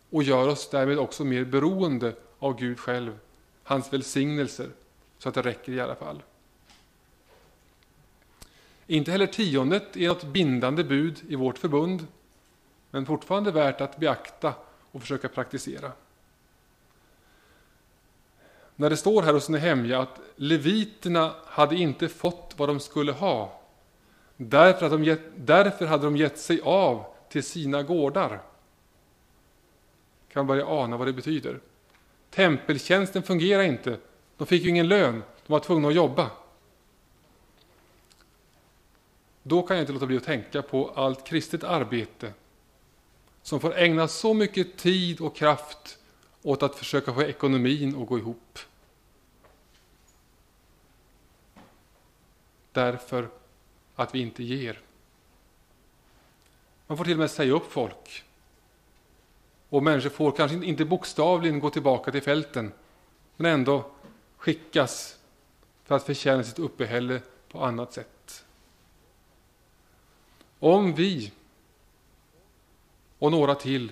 och gör oss därmed också mer beroende av Gud själv, hans välsignelser, så att det räcker i alla fall. Inte heller tiondet är något bindande bud i vårt förbund, men fortfarande värt att beakta och försöka praktisera. När det står här hos Nehemja att leviterna hade inte fått vad de skulle ha, därför, att de gett, därför hade de gett sig av till sina gårdar. Kan man börja ana vad det betyder. Tempeltjänsten fungerar inte. De fick ju ingen lön, de var tvungna att jobba. Då kan jag inte låta bli att tänka på allt kristet arbete som får ägna så mycket tid och kraft åt att försöka få ekonomin att gå ihop. Därför att vi inte ger. Man får till och med säga upp folk. Och människor får kanske inte bokstavligen gå tillbaka till fälten, men ändå skickas för att förtjäna sitt uppehälle på annat sätt. Om vi och några till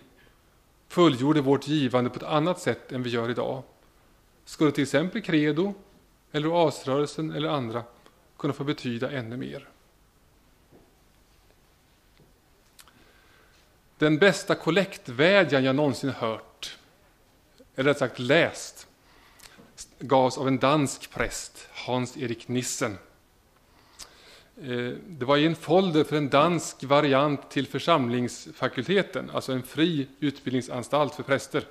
fullgjorde vårt givande på ett annat sätt än vi gör idag skulle till exempel Credo, eller Asrörelsen eller andra kunna få betyda ännu mer. Den bästa kollektvädjan jag någonsin hört, eller rätt sagt läst, gavs av en dansk präst, Hans-Erik Nissen. Eh, det var i en folder för en dansk variant till församlingsfakulteten, alltså en fri utbildningsanstalt för präster.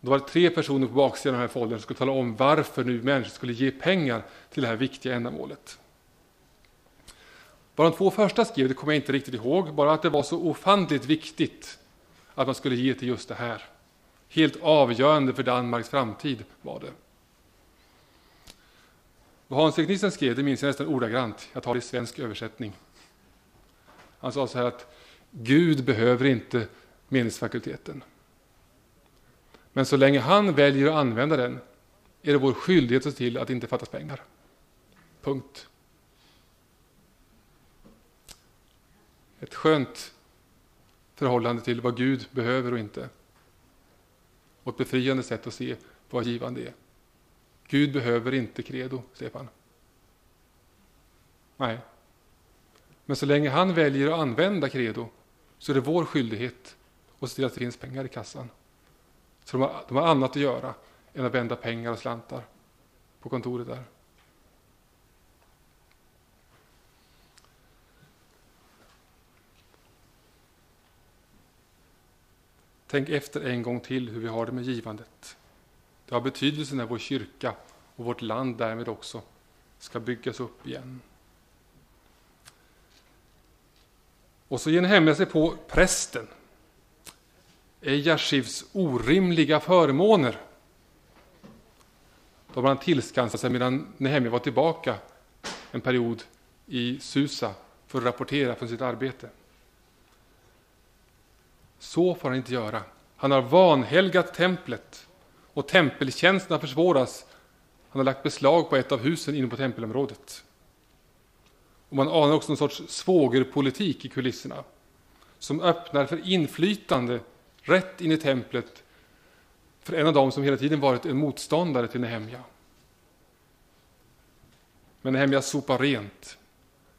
Då var det tre personer på baksidan av den här foldern som skulle tala om varför nu människor skulle ge pengar till det här viktiga ändamålet. Vad de två första skrev, det kommer jag inte riktigt ihåg, bara att det var så ofantligt viktigt att man skulle ge till just det här. Helt avgörande för Danmarks framtid var det. Vad Hans Erik Nissen skrev, det minns jag nästan ordagrant. Jag tar det i svensk översättning. Han sa så här att Gud behöver inte meningsfakulteten. Men så länge han väljer att använda den är det vår skyldighet att se till att det inte fattas pengar. Punkt. Ett skönt förhållande till vad Gud behöver och inte. Och ett befriande sätt att se vad givande är. Gud behöver inte credo, Stefan. Nej. Men så länge han väljer att använda credo så är det vår skyldighet att se till att det finns pengar i kassan. Så de har, de har annat att göra än att vända pengar och slantar på kontoret där. Tänk efter en gång till hur vi har det med givandet. Det har betydelse när vår kyrka och vårt land därmed också ska byggas upp igen. Och så ger Nehemja sig på prästen. Ejashivs orimliga förmåner. De har han tillskansat sig medan Nehemja var tillbaka en period i Susa för att rapportera från sitt arbete. Så får han inte göra. Han har vanhelgat templet och tempeltjänsterna försvåras. Han har lagt beslag på ett av husen inne på tempelområdet. Och man anar också någon sorts svågerpolitik i kulisserna som öppnar för inflytande rätt in i templet för en av dem som hela tiden varit en motståndare till Nehemja. Men Nehemja sopar rent,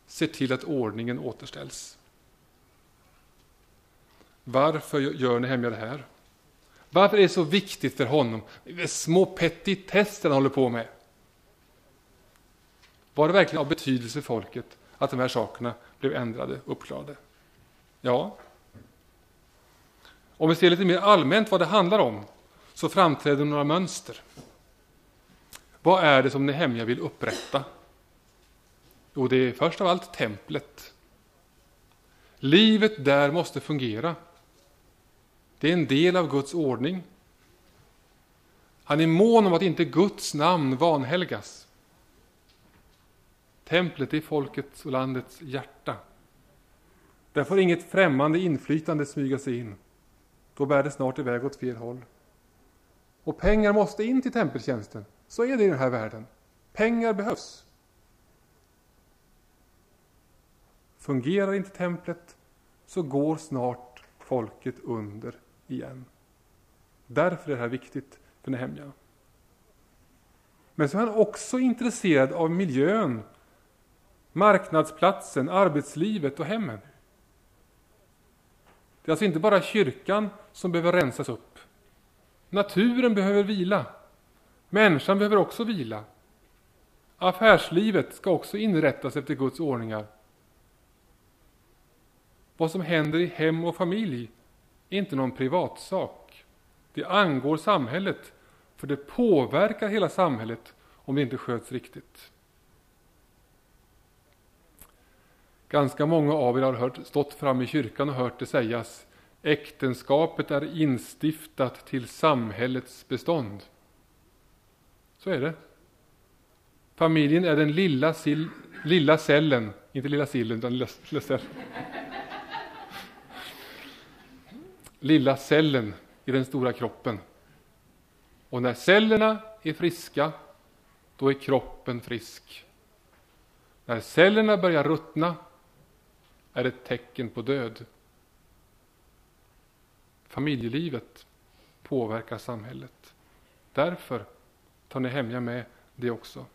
ser till att ordningen återställs. Varför gör Nehemja det här? Varför är det så viktigt för honom? Det är små petitesser han håller på med. Var det verkligen av betydelse för folket att de här sakerna blev ändrade, uppklarade? Ja. Om vi ser lite mer allmänt vad det handlar om så framträder några mönster. Vad är det som Nehemja vill upprätta? Jo, det är först av allt templet. Livet där måste fungera. Det är en del av Guds ordning. Han är mån om att inte Guds namn vanhelgas. Templet är folkets och landets hjärta. Där får inget främmande inflytande smyga sig in. Då bär det snart iväg åt fel håll. Och pengar måste in till tempeltjänsten. Så är det i den här världen. Pengar behövs. Fungerar inte templet så går snart folket under igen. Därför är det här viktigt för Nehemja. Men så är han också intresserad av miljön, marknadsplatsen, arbetslivet och hemmen. Det är alltså inte bara kyrkan som behöver rensas upp. Naturen behöver vila. Människan behöver också vila. Affärslivet ska också inrättas efter Guds ordningar. Vad som händer i hem och familj är inte någon privatsak. Det angår samhället, för det påverkar hela samhället om det inte sköts riktigt. Ganska många av er har hört, stått fram i kyrkan och hört det sägas Äktenskapet är instiftat till samhällets bestånd. Så är det. Familjen är den lilla, sil, lilla cellen, inte lilla sillen, utan lilla, lilla cellen lilla cellen i den stora kroppen. Och när cellerna är friska, då är kroppen frisk. När cellerna börjar ruttna är det ett tecken på död. Familjelivet påverkar samhället. Därför tar ni hemja med det också.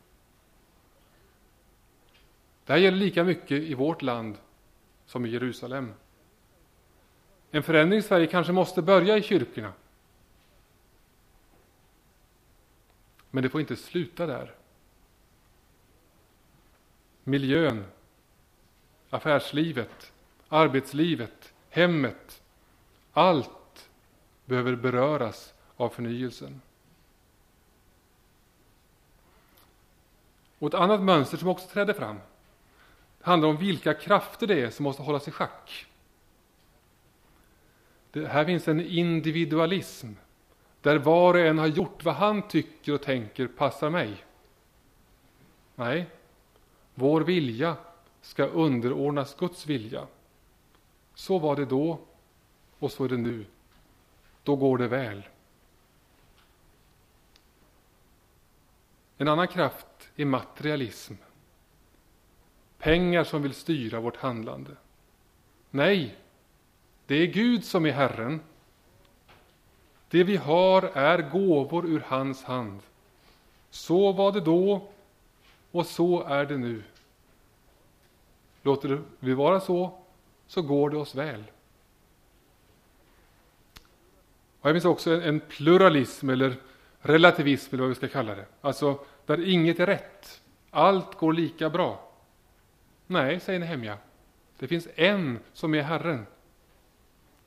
Det här gäller lika mycket i vårt land som i Jerusalem. En förändring i Sverige kanske måste börja i kyrkorna. Men det får inte sluta där. Miljön, affärslivet, arbetslivet, hemmet, allt behöver beröras av förnyelsen. Och ett annat mönster som också träder fram handlar om vilka krafter det är som måste hållas i schack. Det, här finns en individualism där var och en har gjort vad han tycker och tänker passar mig. Nej, vår vilja ska underordnas Guds vilja. Så var det då och så är det nu. Då går det väl. En annan kraft är materialism. Pengar som vill styra vårt handlande. Nej, det är Gud som är Herren. Det vi har är gåvor ur hans hand. Så var det då och så är det nu. Låter det vi vara så, så går det oss väl. Och här finns också en pluralism eller relativism eller vad vi ska kalla det. Alltså där inget är rätt. Allt går lika bra. Nej, säger Nehemja. Det finns en som är Herren.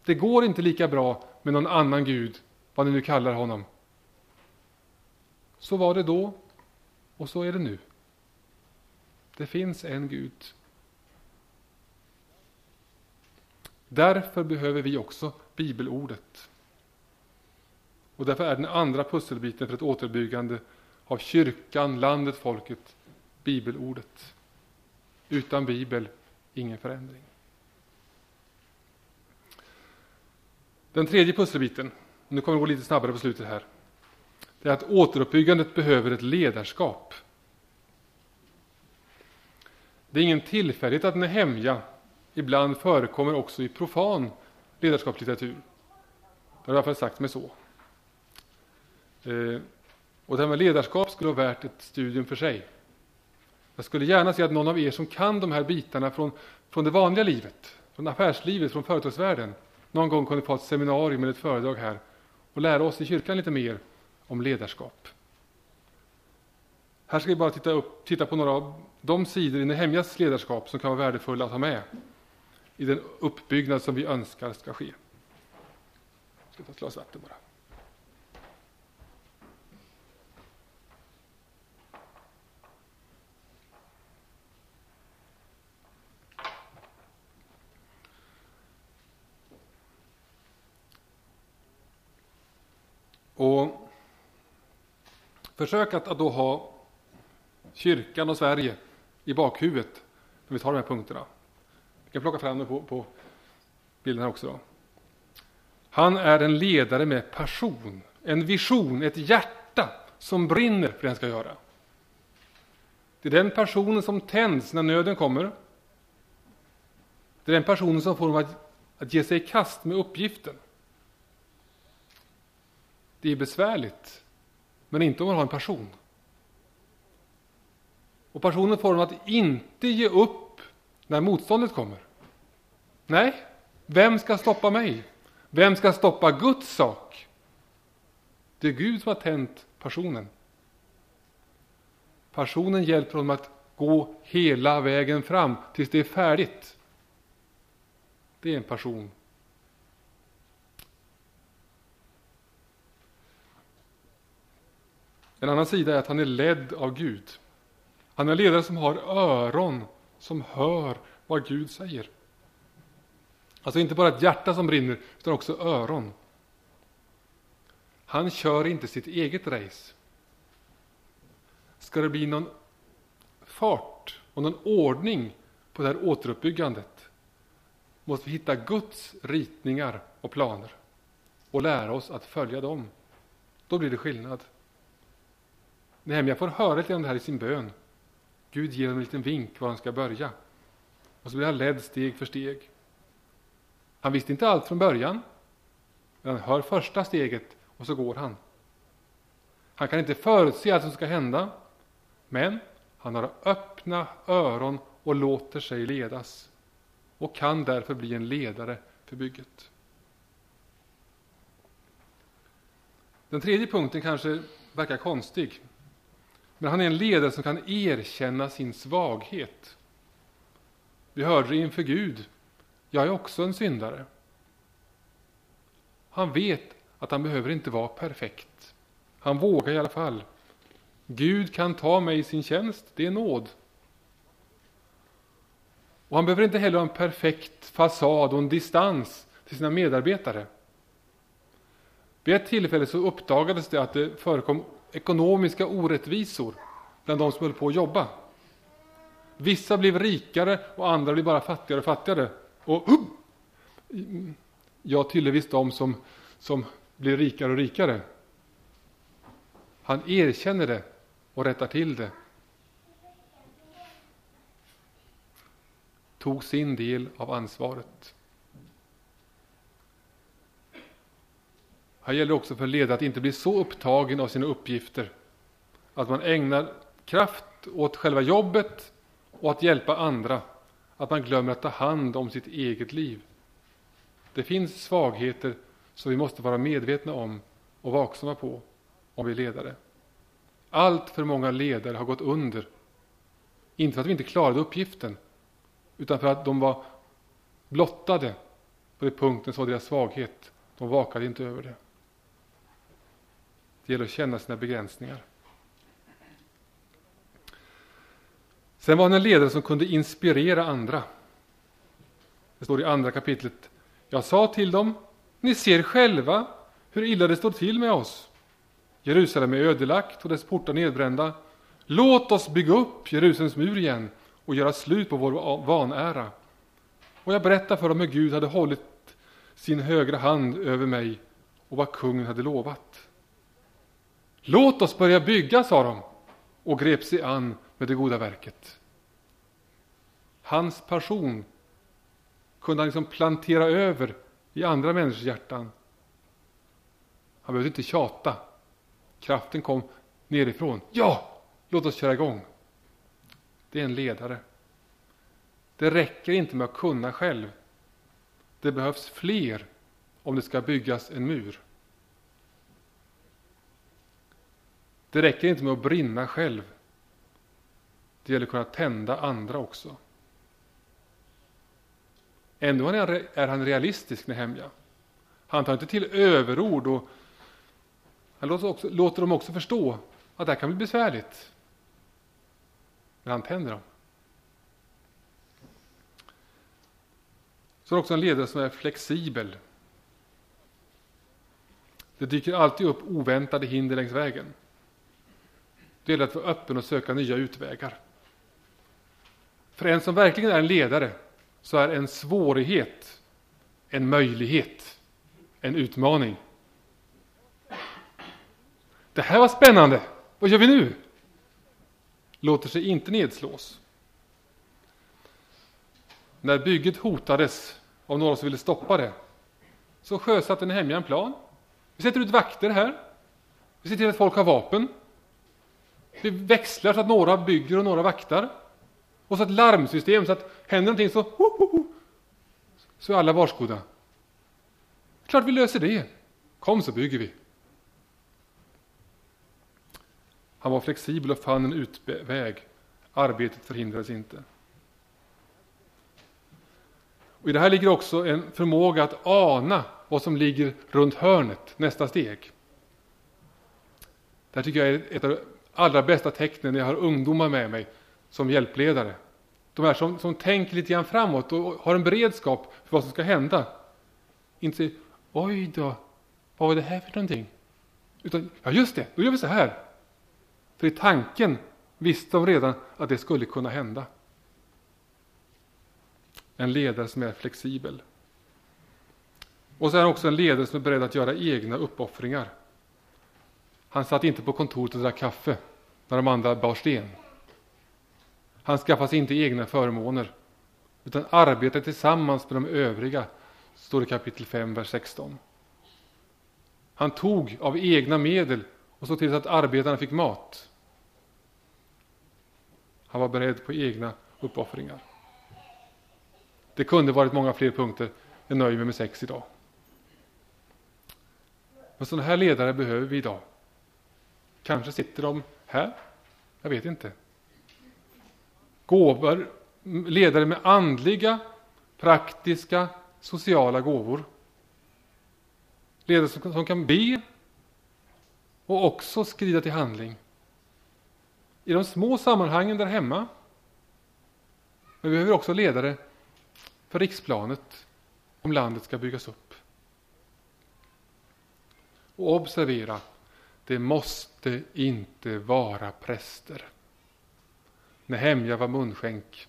Det går inte lika bra med någon annan Gud, vad ni nu kallar honom. Så var det då och så är det nu. Det finns en Gud. Därför behöver vi också bibelordet. Och därför är den andra pusselbiten för ett återbyggande av kyrkan, landet, folket, bibelordet. Utan bibel, ingen förändring. Den tredje pusselbiten, nu kommer det gå lite snabbare på slutet här, det är att återuppbyggandet behöver ett ledarskap. Det är ingen tillfällighet att Nehemja ibland förekommer också i profan ledarskapslitteratur. Det har i alla fall sagt mig så. Eh, och det här med ledarskap skulle vara värt ett studium för sig. Jag skulle gärna se att någon av er som kan de här bitarna från, från det vanliga livet, från affärslivet, från företagsvärlden, någon gång kunde få ett seminarium eller ett föredrag här och lära oss i kyrkan lite mer om ledarskap. Här ska vi bara titta, upp, titta på några av de sidor i Nehemjas ledarskap som kan vara värdefulla att ha med i den uppbyggnad som vi önskar ska ske. Jag ska ta ett glas vatten bara. Och försök att, att då ha kyrkan och Sverige i bakhuvudet när vi tar de här punkterna. Vi kan plocka fram det på, på bilden här också. Då. Han är en ledare med passion, en vision, ett hjärta som brinner för det han ska göra. Det är den personen som tänds när nöden kommer. Det är den personen som får honom att, att ge sig i kast med uppgiften. Det är besvärligt, men inte om man har en passion. Och passionen får honom att inte ge upp när motståndet kommer. Nej, vem ska stoppa mig? Vem ska stoppa Guds sak? Det är Gud som har tänt passionen. Passionen hjälper honom att gå hela vägen fram tills det är färdigt. Det är en passion En annan sida är att han är ledd av Gud. Han är en ledare som har öron som hör vad Gud säger. Alltså inte bara ett hjärta som brinner, utan också öron. Han kör inte sitt eget race. Ska det bli någon fart och någon ordning på det här återuppbyggandet måste vi hitta Guds ritningar och planer och lära oss att följa dem. Då blir det skillnad. Nej, men jag får höra lite om det här i sin bön. Gud ger honom en liten vink var han ska börja. Och så blir han ledd steg för steg. Han visste inte allt från början. Men han hör första steget och så går han. Han kan inte förutse allt som ska hända. Men han har öppna öron och låter sig ledas. Och kan därför bli en ledare för bygget. Den tredje punkten kanske verkar konstig. Men han är en ledare som kan erkänna sin svaghet. Vi hörde det inför Gud. Jag är också en syndare. Han vet att han behöver inte vara perfekt. Han vågar i alla fall. Gud kan ta mig i sin tjänst, det är nåd. Och han behöver inte heller ha en perfekt fasad och en distans till sina medarbetare. Vid ett tillfälle så uppdagades det att det förekom ekonomiska orättvisor bland de som höll på att jobba. Vissa blev rikare och andra blev bara fattigare och fattigare. Och uh, jag tillhör visst de som, som blir rikare och rikare. Han erkänner det och rättar till det. Tog sin del av ansvaret. Här gäller det också för ledare att inte bli så upptagen av sina uppgifter att man ägnar kraft åt själva jobbet och att hjälpa andra, att man glömmer att ta hand om sitt eget liv. Det finns svagheter som vi måste vara medvetna om och vaksamma på om vi är ledare. Allt för många ledare har gått under. Inte för att vi inte klarade uppgiften, utan för att de var blottade på den punkten som var deras svaghet. De vakade inte över det. Det gäller att känna sina begränsningar. Sen var han en ledare som kunde inspirera andra. Det står i andra kapitlet. Jag sa till dem, ni ser själva hur illa det står till med oss. Jerusalem är ödelagt och dess portar nedbrända. Låt oss bygga upp Jerusalems mur igen och göra slut på vår vanära. Och jag berättade för dem hur Gud hade hållit sin högra hand över mig och vad kungen hade lovat. Låt oss börja bygga, sa de och grep sig an med det goda verket. Hans passion kunde han liksom plantera över i andra människors hjärtan. Han behövde inte tjata. Kraften kom nerifrån. Ja, låt oss köra igång. Det är en ledare. Det räcker inte med att kunna själv. Det behövs fler om det ska byggas en mur. Det räcker inte med att brinna själv. Det gäller att kunna tända andra också. Ändå är han realistisk, Nehemja. Han tar inte till överord och han låter, också, låter dem också förstå att det här kan bli besvärligt. Men han tänder dem. Så är det också en ledare som är flexibel. Det dyker alltid upp oväntade hinder längs vägen. Det gäller att vara öppen och söka nya utvägar. För en som verkligen är en ledare så är en svårighet en möjlighet, en utmaning. Det här var spännande. Vad gör vi nu? Låter sig inte nedslås. När bygget hotades av några som ville stoppa det så sjösatte Nehemja en plan. Vi sätter ut vakter här. Vi ser till att folk har vapen. Vi växlar så att några bygger och några vaktar. Och så ett larmsystem så att händer någonting så, ho, ho, ho, så är alla varskodda. Klart vi löser det. Kom så bygger vi. Han var flexibel och fann en utväg. Arbetet förhindrades inte. Och I det här ligger också en förmåga att ana vad som ligger runt hörnet, nästa steg. Det här tycker jag är ett av allra bästa tecknen när jag har ungdomar med mig som hjälpledare. De här som, som tänker lite grann framåt och har en beredskap för vad som ska hända. Inte säger, oj då, vad var det här för någonting? Utan, ja just det, då gör vi så här. För i tanken visste de redan att det skulle kunna hända. En ledare som är flexibel. Och så är han också en ledare som är beredd att göra egna uppoffringar. Han satt inte på kontoret och drack kaffe när de andra bar sten. Han skaffade sig inte egna förmåner, utan arbetade tillsammans med de övriga, står det i kapitel 5, vers 16. Han tog av egna medel och såg till att arbetarna fick mat. Han var beredd på egna uppoffringar. Det kunde varit många fler punkter. Jag nöjer mig med sex idag. Men sådana här ledare behöver vi idag. Kanske sitter de här. Jag vet inte gåvor, ledare med andliga, praktiska, sociala gåvor. Ledare som, som kan be och också skrida till handling. I de små sammanhangen där hemma. Men vi behöver också ledare för riksplanet om landet ska byggas upp. Och observera, det måste inte vara präster. Nehemja var munskänk.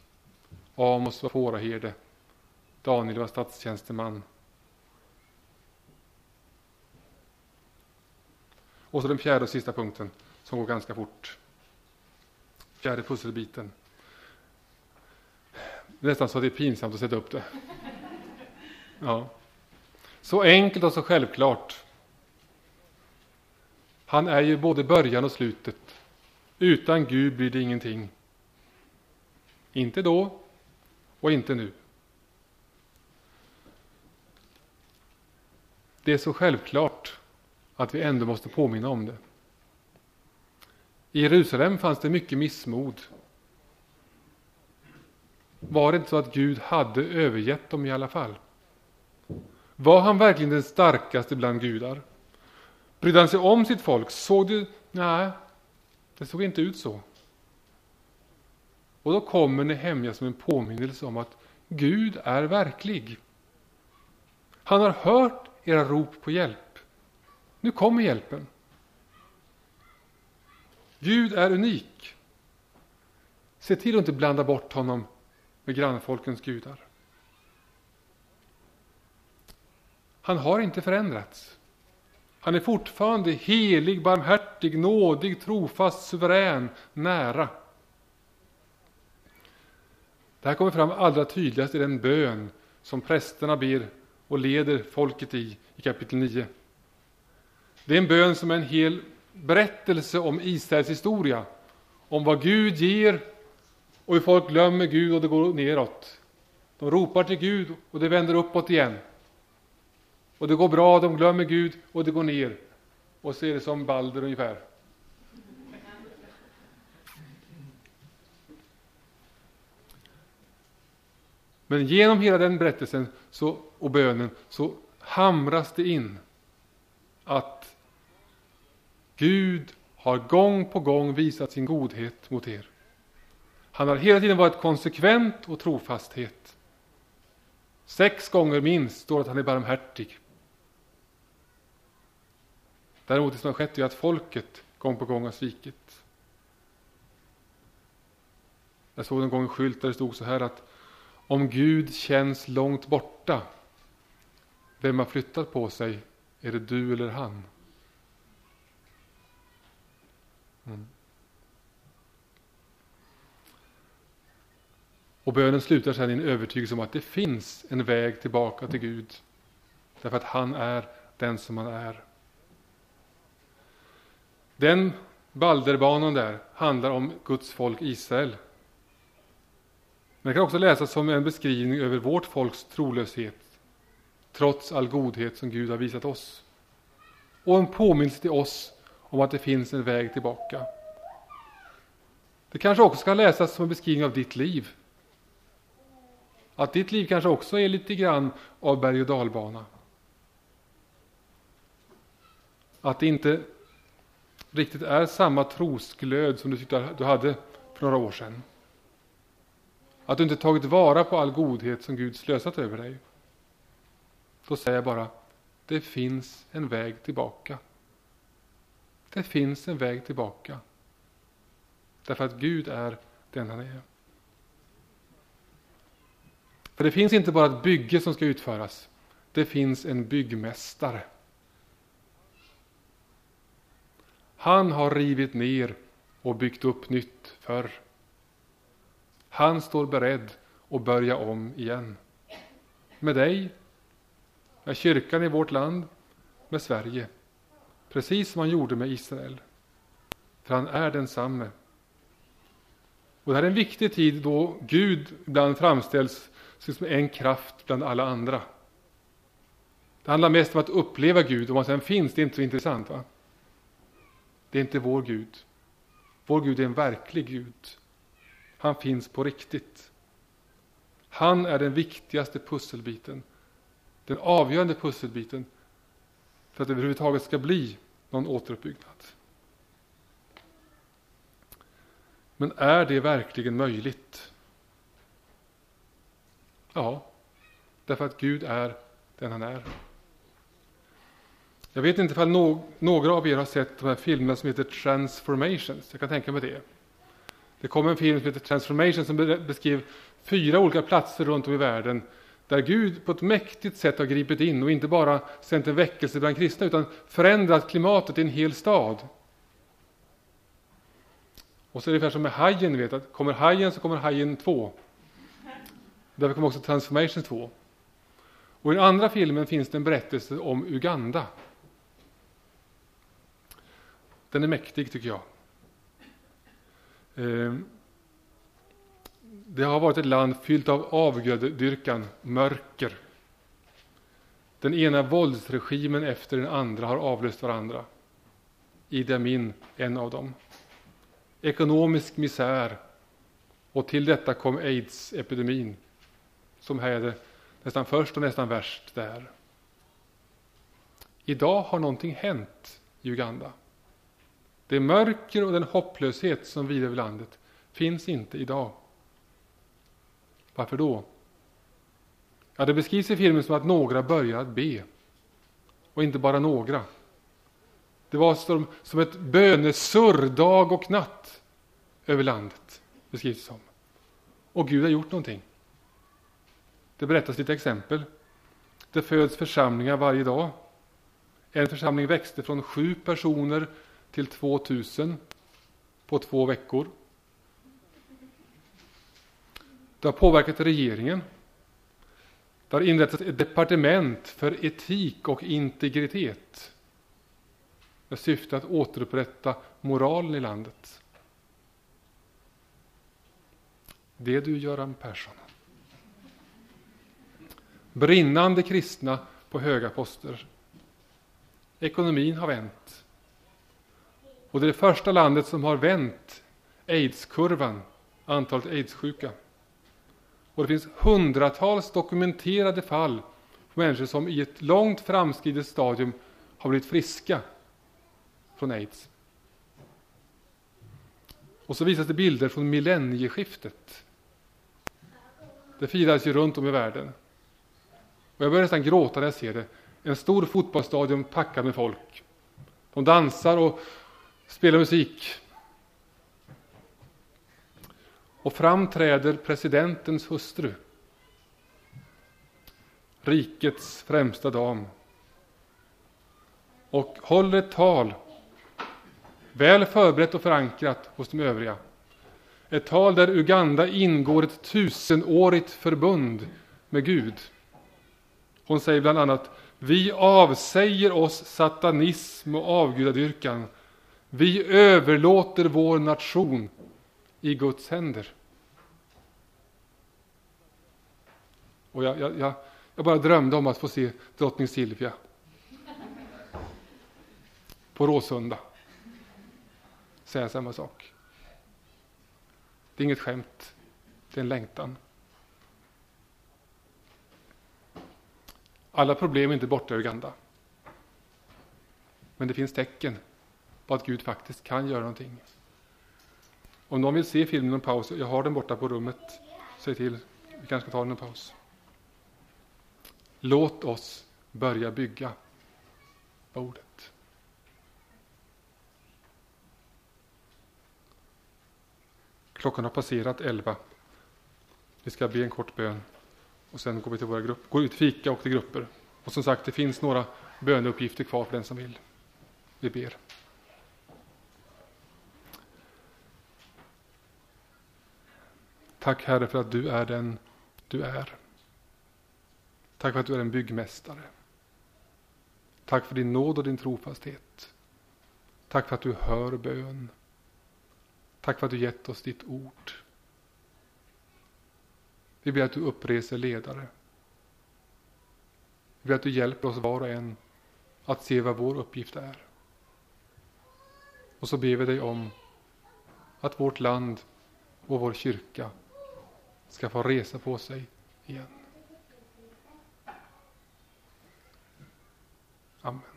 Amos var fåraherde. Daniel var statstjänsteman. Och så den fjärde och sista punkten, som går ganska fort. Fjärde pusselbiten. Nästan så att det är pinsamt att sätta upp det. Ja. Så enkelt och så självklart. Han är ju både början och slutet. Utan Gud blir det ingenting. Inte då och inte nu. Det är så självklart att vi ändå måste påminna om det. I Jerusalem fanns det mycket missmod. Var det inte så att Gud hade övergett dem i alla fall? Var han verkligen den starkaste bland gudar? Brydde han sig om sitt folk? Såg det? Nej, det såg inte ut så. Och då kommer Nehemja som en påminnelse om att Gud är verklig. Han har hört era rop på hjälp. Nu kommer hjälpen. Gud är unik. Se till att inte blanda bort honom med grannfolkens gudar. Han har inte förändrats. Han är fortfarande helig, barmhärtig, nådig, trofast, suverän, nära. Det här kommer fram allra tydligast i den bön som prästerna ber och leder folket i, i kapitel 9. Det är en bön som är en hel berättelse om Israels historia, om vad Gud ger och hur folk glömmer Gud och det går neråt. De ropar till Gud och det vänder uppåt igen. Och det går bra, de glömmer Gud och det går ner. Och så är det som Balder ungefär. Men genom hela den berättelsen så, och bönen så hamras det in att Gud har gång på gång visat sin godhet mot er. Han har hela tiden varit konsekvent och trofasthet. Sex gånger minst står det att han är barmhärtig. Däremot det som har skett är att folket gång på gång har svikit. Jag såg en gång en skylt där det stod så här att om Gud känns långt borta, vem har flyttat på sig? Är det du eller han? Mm. Och bönen slutar sedan i en övertygelse om att det finns en väg tillbaka till Gud. Därför att han är den som han är. Den Balderbanan där handlar om Guds folk Israel. Men det kan också läsas som en beskrivning över vårt folks trolöshet, trots all godhet som Gud har visat oss. Och en påminnelse till oss om att det finns en väg tillbaka. Det kanske också kan läsas som en beskrivning av ditt liv. Att ditt liv kanske också är lite grann av berg och dalbana. Att det inte riktigt är samma trosglöd som du tyckte du hade för några år sedan. Att du inte tagit vara på all godhet som Gud slösat över dig. Då säger jag bara, det finns en väg tillbaka. Det finns en väg tillbaka. Därför att Gud är den han är. För det finns inte bara ett bygge som ska utföras. Det finns en byggmästare. Han har rivit ner och byggt upp nytt förr. Han står beredd att börja om igen. Med dig, med kyrkan i vårt land, med Sverige. Precis som han gjorde med Israel. För han är densamme. Och det här är en viktig tid då Gud ibland framställs som en kraft bland alla andra. Det handlar mest om att uppleva Gud, om han sen finns, det är inte så intressant. va? Det är inte vår Gud. Vår Gud är en verklig Gud. Han finns på riktigt. Han är den viktigaste pusselbiten. Den avgörande pusselbiten för att det överhuvudtaget ska bli någon återuppbyggnad. Men är det verkligen möjligt? Ja, därför att Gud är den han är. Jag vet inte om no några av er har sett de här filmerna som heter Transformations. Jag kan tänka mig det. Det kom en film som heter Transformation som beskrev fyra olika platser runt om i världen där Gud på ett mäktigt sätt har gripit in och inte bara sänt en väckelse bland kristna utan förändrat klimatet i en hel stad. Och så är det ungefär som med hajen, vet att kommer hajen så kommer hajen 2. Därför kommer också Transformation 2. Och i den andra filmen finns det en berättelse om Uganda. Den är mäktig tycker jag. Ehm, det har varit ett land fyllt av avgudadyrkan, mörker. Den ena våldsregimen efter den andra har avlöst varandra. Idi Amin, en av dem. Ekonomisk misär. Och till detta kom aids-epidemin som härjade nästan först och nästan värst där. Idag har någonting hänt i Uganda. Det mörker och den hopplöshet som vilar över landet finns inte idag. Varför då? Ja, det beskrivs i filmen som att några börjar att be. Och inte bara några. Det var som, som ett bönesurr dag och natt över landet, beskrivs det som. Och Gud har gjort någonting. Det berättas lite exempel. Det föds församlingar varje dag. En församling växte från sju personer till 2000 på två veckor. Det har påverkat regeringen. Det har inrättats ett departement för etik och integritet med syfte att återupprätta moralen i landet. Det är du, Göran Persson. Brinnande kristna på höga poster. Ekonomin har vänt. Och det är det första landet som har vänt aidskurvan, antalet aidssjuka. Och det finns hundratals dokumenterade fall på människor som i ett långt framskridet stadium har blivit friska från aids. Och så visas det bilder från millennieskiftet. Det firas ju runt om i världen. Och jag börjar nästan gråta när jag ser det. En stor fotbollsstadion packad med folk. De dansar och spelar musik. Och fram träder presidentens hustru. Rikets främsta dam. Och håller ett tal. Väl förberett och förankrat hos de övriga. Ett tal där Uganda ingår ett tusenårigt förbund med Gud. Hon säger bland annat Vi avsäger oss satanism och avgudadyrkan. Vi överlåter vår nation i Guds händer. Och jag, jag, jag, jag bara drömde om att få se drottning Silvia på Råsunda säga samma sak. Det är inget skämt, det är en längtan. Alla problem är inte borta i Uganda. Men det finns tecken på att Gud faktiskt kan göra någonting. Om någon vill se filmen en paus, jag har den borta på rummet. Säg till, vi kanske ska ta den en paus. Låt oss börja bygga ordet. Klockan har passerat elva. Vi ska be en kort bön och sen går vi till våra grupper, går ut fika och till grupper. Och som sagt, det finns några böneuppgifter kvar för den som vill. Vi ber. Tack Herre för att du är den du är. Tack för att du är en byggmästare. Tack för din nåd och din trofasthet. Tack för att du hör bön. Tack för att du gett oss ditt ord. Vi ber att du uppreser ledare. Vi ber att du hjälper oss var och en att se vad vår uppgift är. Och så ber vi dig om att vårt land och vår kyrka ska få resa på sig igen. Amen.